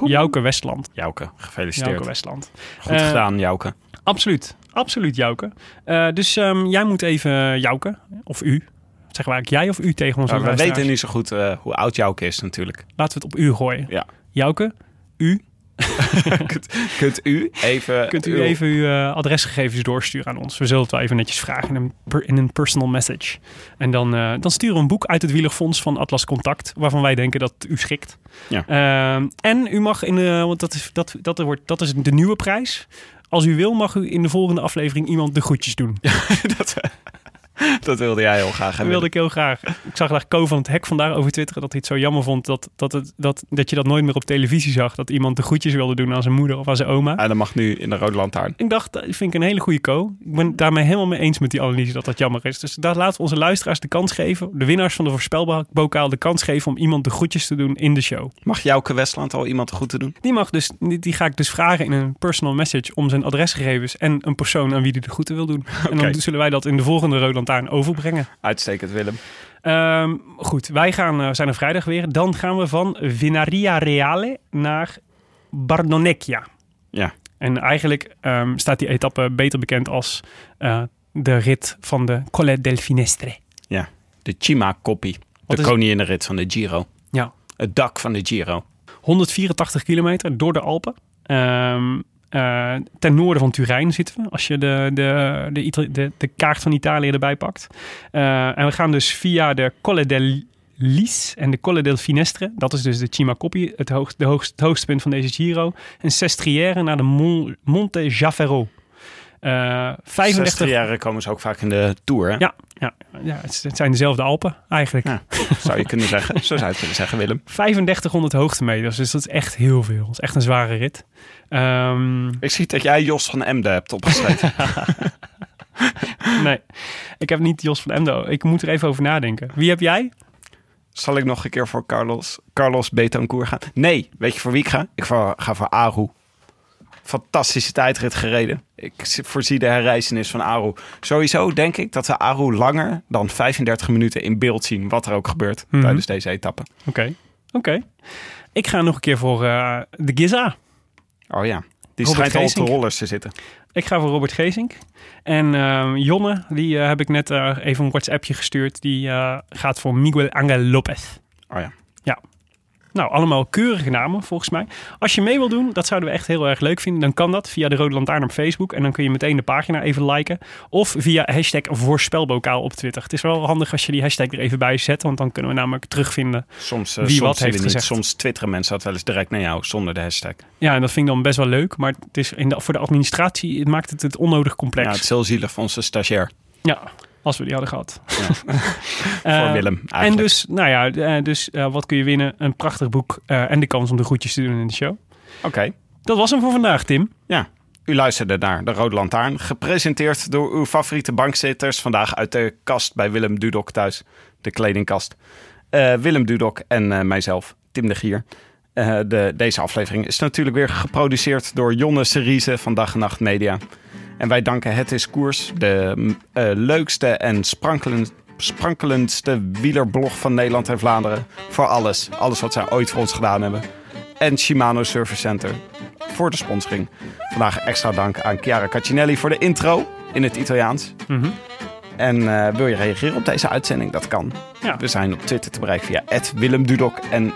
Jouke Westland. Jouke, gefeliciteerd. Jouke Westland. Goed Eh, gedaan, Jouke. Absoluut, absoluut Jouke. Eh, dus ehm, jij moet even Jouke, of u, we eigenlijk jij of u tegen Maar we weten niet zo goed eh, hoe oud Jouke is natuurlijk. Laten we het op u gooien. Ja. Jouke, u, Kunt u even... kunt u uw- even uw eh, adresgegevens doorsturen aan ons. We zullen het wel even netjes vragen in een, per- in een personal message. En dan, eh, dan sturen we een boek uit het Wielerfonds van Atlas Contact, waarvan wij denken dat u schikt. Ja. Ehm, en u mag in de, want dat is, dat, dat, wordt, dat is de nieuwe prijs. Als u wil, mag u in de volgende aflevering iemand de groetjes doen. dat, dat wilde jij heel graag. Dat wilde ik heel graag. Ik zag daar Co van het Hek vandaag over twitteren dat hij het zo jammer vond dat, dat, het, dat, dat je dat nooit meer op televisie zag. Dat iemand de groetjes wilde doen aan zijn moeder of aan zijn oma. En dat mag nu in de Rode Lantaarn. Ik dacht, dat vind ik een hele goede co. Ik ben daarmee helemaal mee eens met die analyse dat dat jammer is. Dus daar laten we onze luisteraars de kans geven, de winnaars van de voorspelbokaal, de kans geven om iemand de groetjes te doen in de show. Mag Jouke Westland al iemand goed te doen? Die, mag dus, die, die ga ik dus vragen in een personal message om zijn adresgegevens en een persoon aan wie hij de groeten wil doen. En dan zullen wij dat in de volgende Rode Overbrengen. Uitstekend, Willem. Ehm, goed, wij gaan, eh, zijn er vrijdag weer. Dan gaan we van Vinaria Reale naar Bardonecchia. Ja. En eigenlijk ehm, staat die etappe beter bekend als eh, de rit van de Colle del Finestre. Ja. De Chima Koppie. Wat De is- koninginrit van de Giro. Ja. Het dak van de Giro. 184 kilometer door de Alpen. Ehm, eh, ten noorden van Turijn zitten we, als je de, de, de, de, kaart van Italië erbij pakt. Eh, en we gaan dus via de Colle del Lis en de Colle del Finestre. Dat is dus de Cima Coppi, het, hoogst, het hoogste punt van deze Giro. En Sestriere naar de Mon- Monte Jaffero. Eh 35 jaren komen ze ook vaak in de Tour, hè? Ja, ja, ja het, het zijn dezelfde Alpen eigenlijk. Ja. Zou je kunnen zeggen. Zo zou je kunnen zeggen, Willem. 3500 hoogtemeters, dus dat is echt heel veel. Dat is echt een zware rit. Ehm, Ik zie dat jij Jos van Emden hebt opgeschreven. nee, ik heb niet Jos van Emdo. Ik moet er even over nadenken. Wie heb jij? Zal ik nog een keer voor Carlos, Carlos Betancourt gaan? Nee, weet je voor wie ik ga? Ik ga, ga voor Aru. Fantastische tijdrit gereden. Ik voorzie de herreizenis van Aru. Sowieso denk ik dat we Aru langer dan 35 minuten in beeld zien. Wat er ook gebeurt Mhm. tijdens deze etappe. Oké, oké. Ik ga nog een keer voor eh, de Giza. Oh ja, die Robert schijnt al de rollers te zitten. Ik ga voor Robert Geesink. En ehm, Jonne, die eh, heb ik net eh, even een WhatsAppje gestuurd. Die gaat voor Miguel Angel Lopez. Oh ja. Nou, allemaal keurige namen volgens mij. Als je mee wil doen, dat zouden we echt heel erg leuk vinden. Dan kan dat via de Rode Lantaarn op Facebook. En dan kun je meteen de pagina even liken. Of via hashtag voorspelbokaal op Twitter. Het is wel handig als je die hashtag er even bij zet. Want dan kunnen we namelijk terugvinden. Soms, eh, Wie soms wat heeft niet. gezegd. Soms twitteren mensen dat wel eens direct naar jou zonder de hashtag. Ja, en dat vind ik dan best wel leuk. Maar het is in de, voor de administratie het maakt het het onnodig complex. Ja, het is heel zielig voor onze stagiair. Ja, als we die hadden gehad. Voor Eh, Willem En eigenlijk. dus, nou ja, eh, dus eh, wat kun je winnen? Een prachtig boek en de kans om de groetjes te doen in de show. Oké. Dat was hem voor vandaag, Tim. Ja, u luisterde naar De Rode Lantaarn. Gepresenteerd door uw favoriete bankzitters. Vandaag uit de kast bij Willem Dudok thuis. De kledingkast. Willem Dudok en mijzelf, Tim de Gier. De, deze aflevering is natuurlijk weer geproduceerd door Jonne Serize van Dag en Nacht Media. En wij danken Het is Koers, de mm, eh, leukste en sprankelend, sprankelendste wielerblog van Nederland en Vlaanderen. Voor alles. Alles wat zij ooit voor ons gedaan hebben. En Shimano Service Center voor de sponsoring. Vandaag extra dank aan Chiara Caccinelli voor de intro in het Italiaans. Mhm. En eh, wil je reageren op deze uitzending? Dat kan. Ja. We zijn op Twitter te bereiken via Willem Dudok en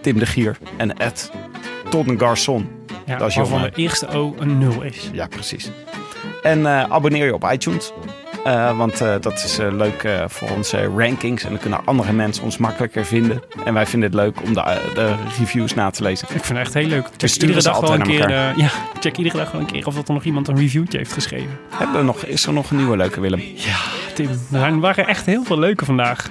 Tim de Gier en Ton Garçon. Ja, Dat is waarvan de eerste O een 0 is. Ja, precies. En eh, abonneer je op iTunes. Eh, want eh, dat is eh, leuk voor onze rankings. En dan kunnen andere mensen ons makkelijker vinden. En wij vinden het leuk om de, de reviews na te lezen. Ik vind het echt heel leuk. Check sturen iedere dag wel een keer. ja, check iedere dag wel een keer of dat er nog iemand een reviewtje heeft geschreven. Hebben we nog, is er nog een nieuwe leuke Willem? Tim, er waren echt heel veel leuke vandaag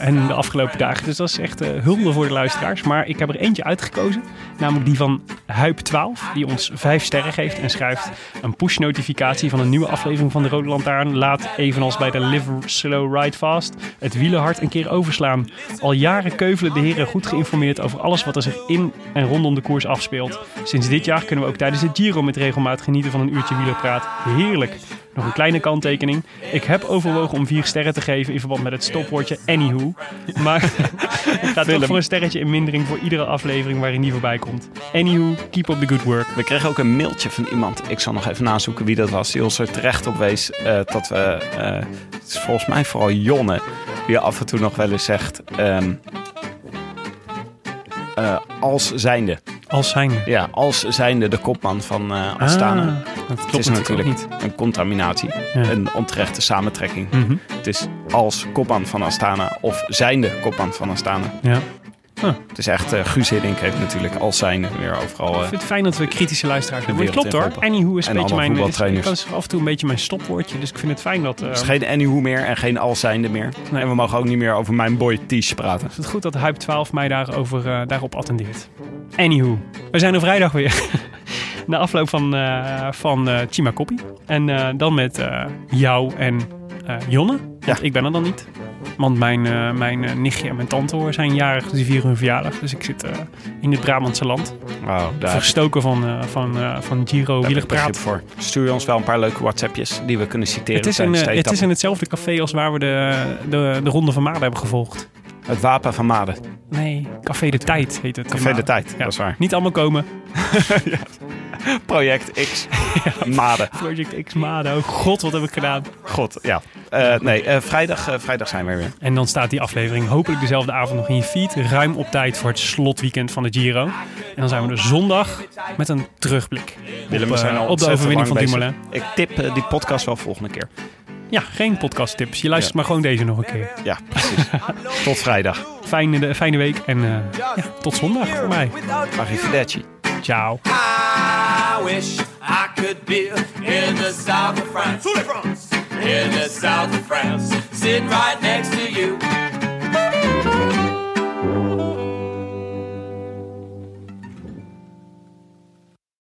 en de afgelopen dagen. Dus dat is echt hulde voor de luisteraars. Maar ik heb er eentje uitgekozen. Namelijk die van Huip12. Die ons vijf sterren geeft en schrijft een push-notificatie van een nieuwe aflevering van de Rode Lantaarn. Laat, evenals bij de Live Slow Ride Fast, het wielenhart een keer overslaan. Al jaren keuvelen de heren goed geïnformeerd over alles wat er zich in en rondom de koers afspeelt. Sinds dit jaar kunnen we ook tijdens de Giro met regelmaat genieten van een uurtje wielerpraat. Heerlijk. Nog een kleine kanttekening. Ik heb overwogen om vier sterren te geven in verband met het stopwoordje anywho. Maar ik ga toch voor een sterretje in mindering voor iedere aflevering waarin die voorbij komt. Anywho, keep up the good work. We kregen ook een mailtje van iemand. Ik zal nog even nazoeken wie dat was. Die ons er terecht op wees eh, dat we... eh, het is volgens mij vooral Jonne. Die af en toe nog wel eens zegt... ehm, eh, als zijnde. Als zijn. Ja, als zijnde de kopman van eh Astana. Ah, dat klopt het is natuurlijk niet. een contaminatie. Ja. Een onterechte samentrekking. Mhm. Het is als kopman van Astana of zijnde kopman van Astana. Ja. Het is echt... eh Guus Hiddink heeft natuurlijk als zijnde weer overal... eh, Ik vind het fijn dat we kritische luisteraars hebben. Het klopt hoor. Anywho is een En beetje mijn, is, dat is af en toe een beetje mijn stopwoordje. Dus ik vind het fijn dat... eh, Het is geen anyhoe meer en geen als zijnde meer. Nee. En we mogen ook niet meer over mijn boy Tish praten. Ik vind het goed dat Hype 12 mij daarover, eh, daarop attendeert. Anywho, we zijn er vrijdag weer. Na afloop van, eh van eh Chima Koppie. En eh, dan met eh, jou en eh, Jonne. Want Ja. ik ben er dan niet. Want mijn, eh, mijn eh, nichtje en mijn tante hoor, zijn jarig, dus die vieren hun verjaardag. Dus ik zit eh, in het Brabantse land. Wow, daar Verstoken van, eh, van, eh, van Giro wielerpraat. voor. Stuur je ons wel een paar leuke WhatsAppjes die we kunnen citeren Het is, in, eh, het is in hetzelfde café als waar we de, de, de Ronde van Maden hebben gevolgd. Het Wapen van Maden. Nee, Café de Tijd heet het. Café de. Tijd, Ja. dat is waar. Niet allemaal komen. Project X Maden. Project X Maden. Oh god, wat heb ik gedaan. God, ja. Eh, nee, eh, vrijdag, eh, vrijdag zijn we er weer. En dan staat die aflevering hopelijk dezelfde avond nog in je feed. Ruim op tijd voor het slotweekend van de Giro. En dan zijn we er zondag met een terugblik. Willem, op, we zijn al op de overwinning van Dumoulin. Ik tip die podcast wel volgende keer. Ja, geen podcasttips. Je luistert Ja. maar gewoon deze nog een keer. Ja, precies. Tot vrijdag. Fijne, de, fijne week en eh, ja, tot zondag voor mij. Arrivederci. Ciao. I wish I could be in the south of France. In the south of France, sitting right next to you.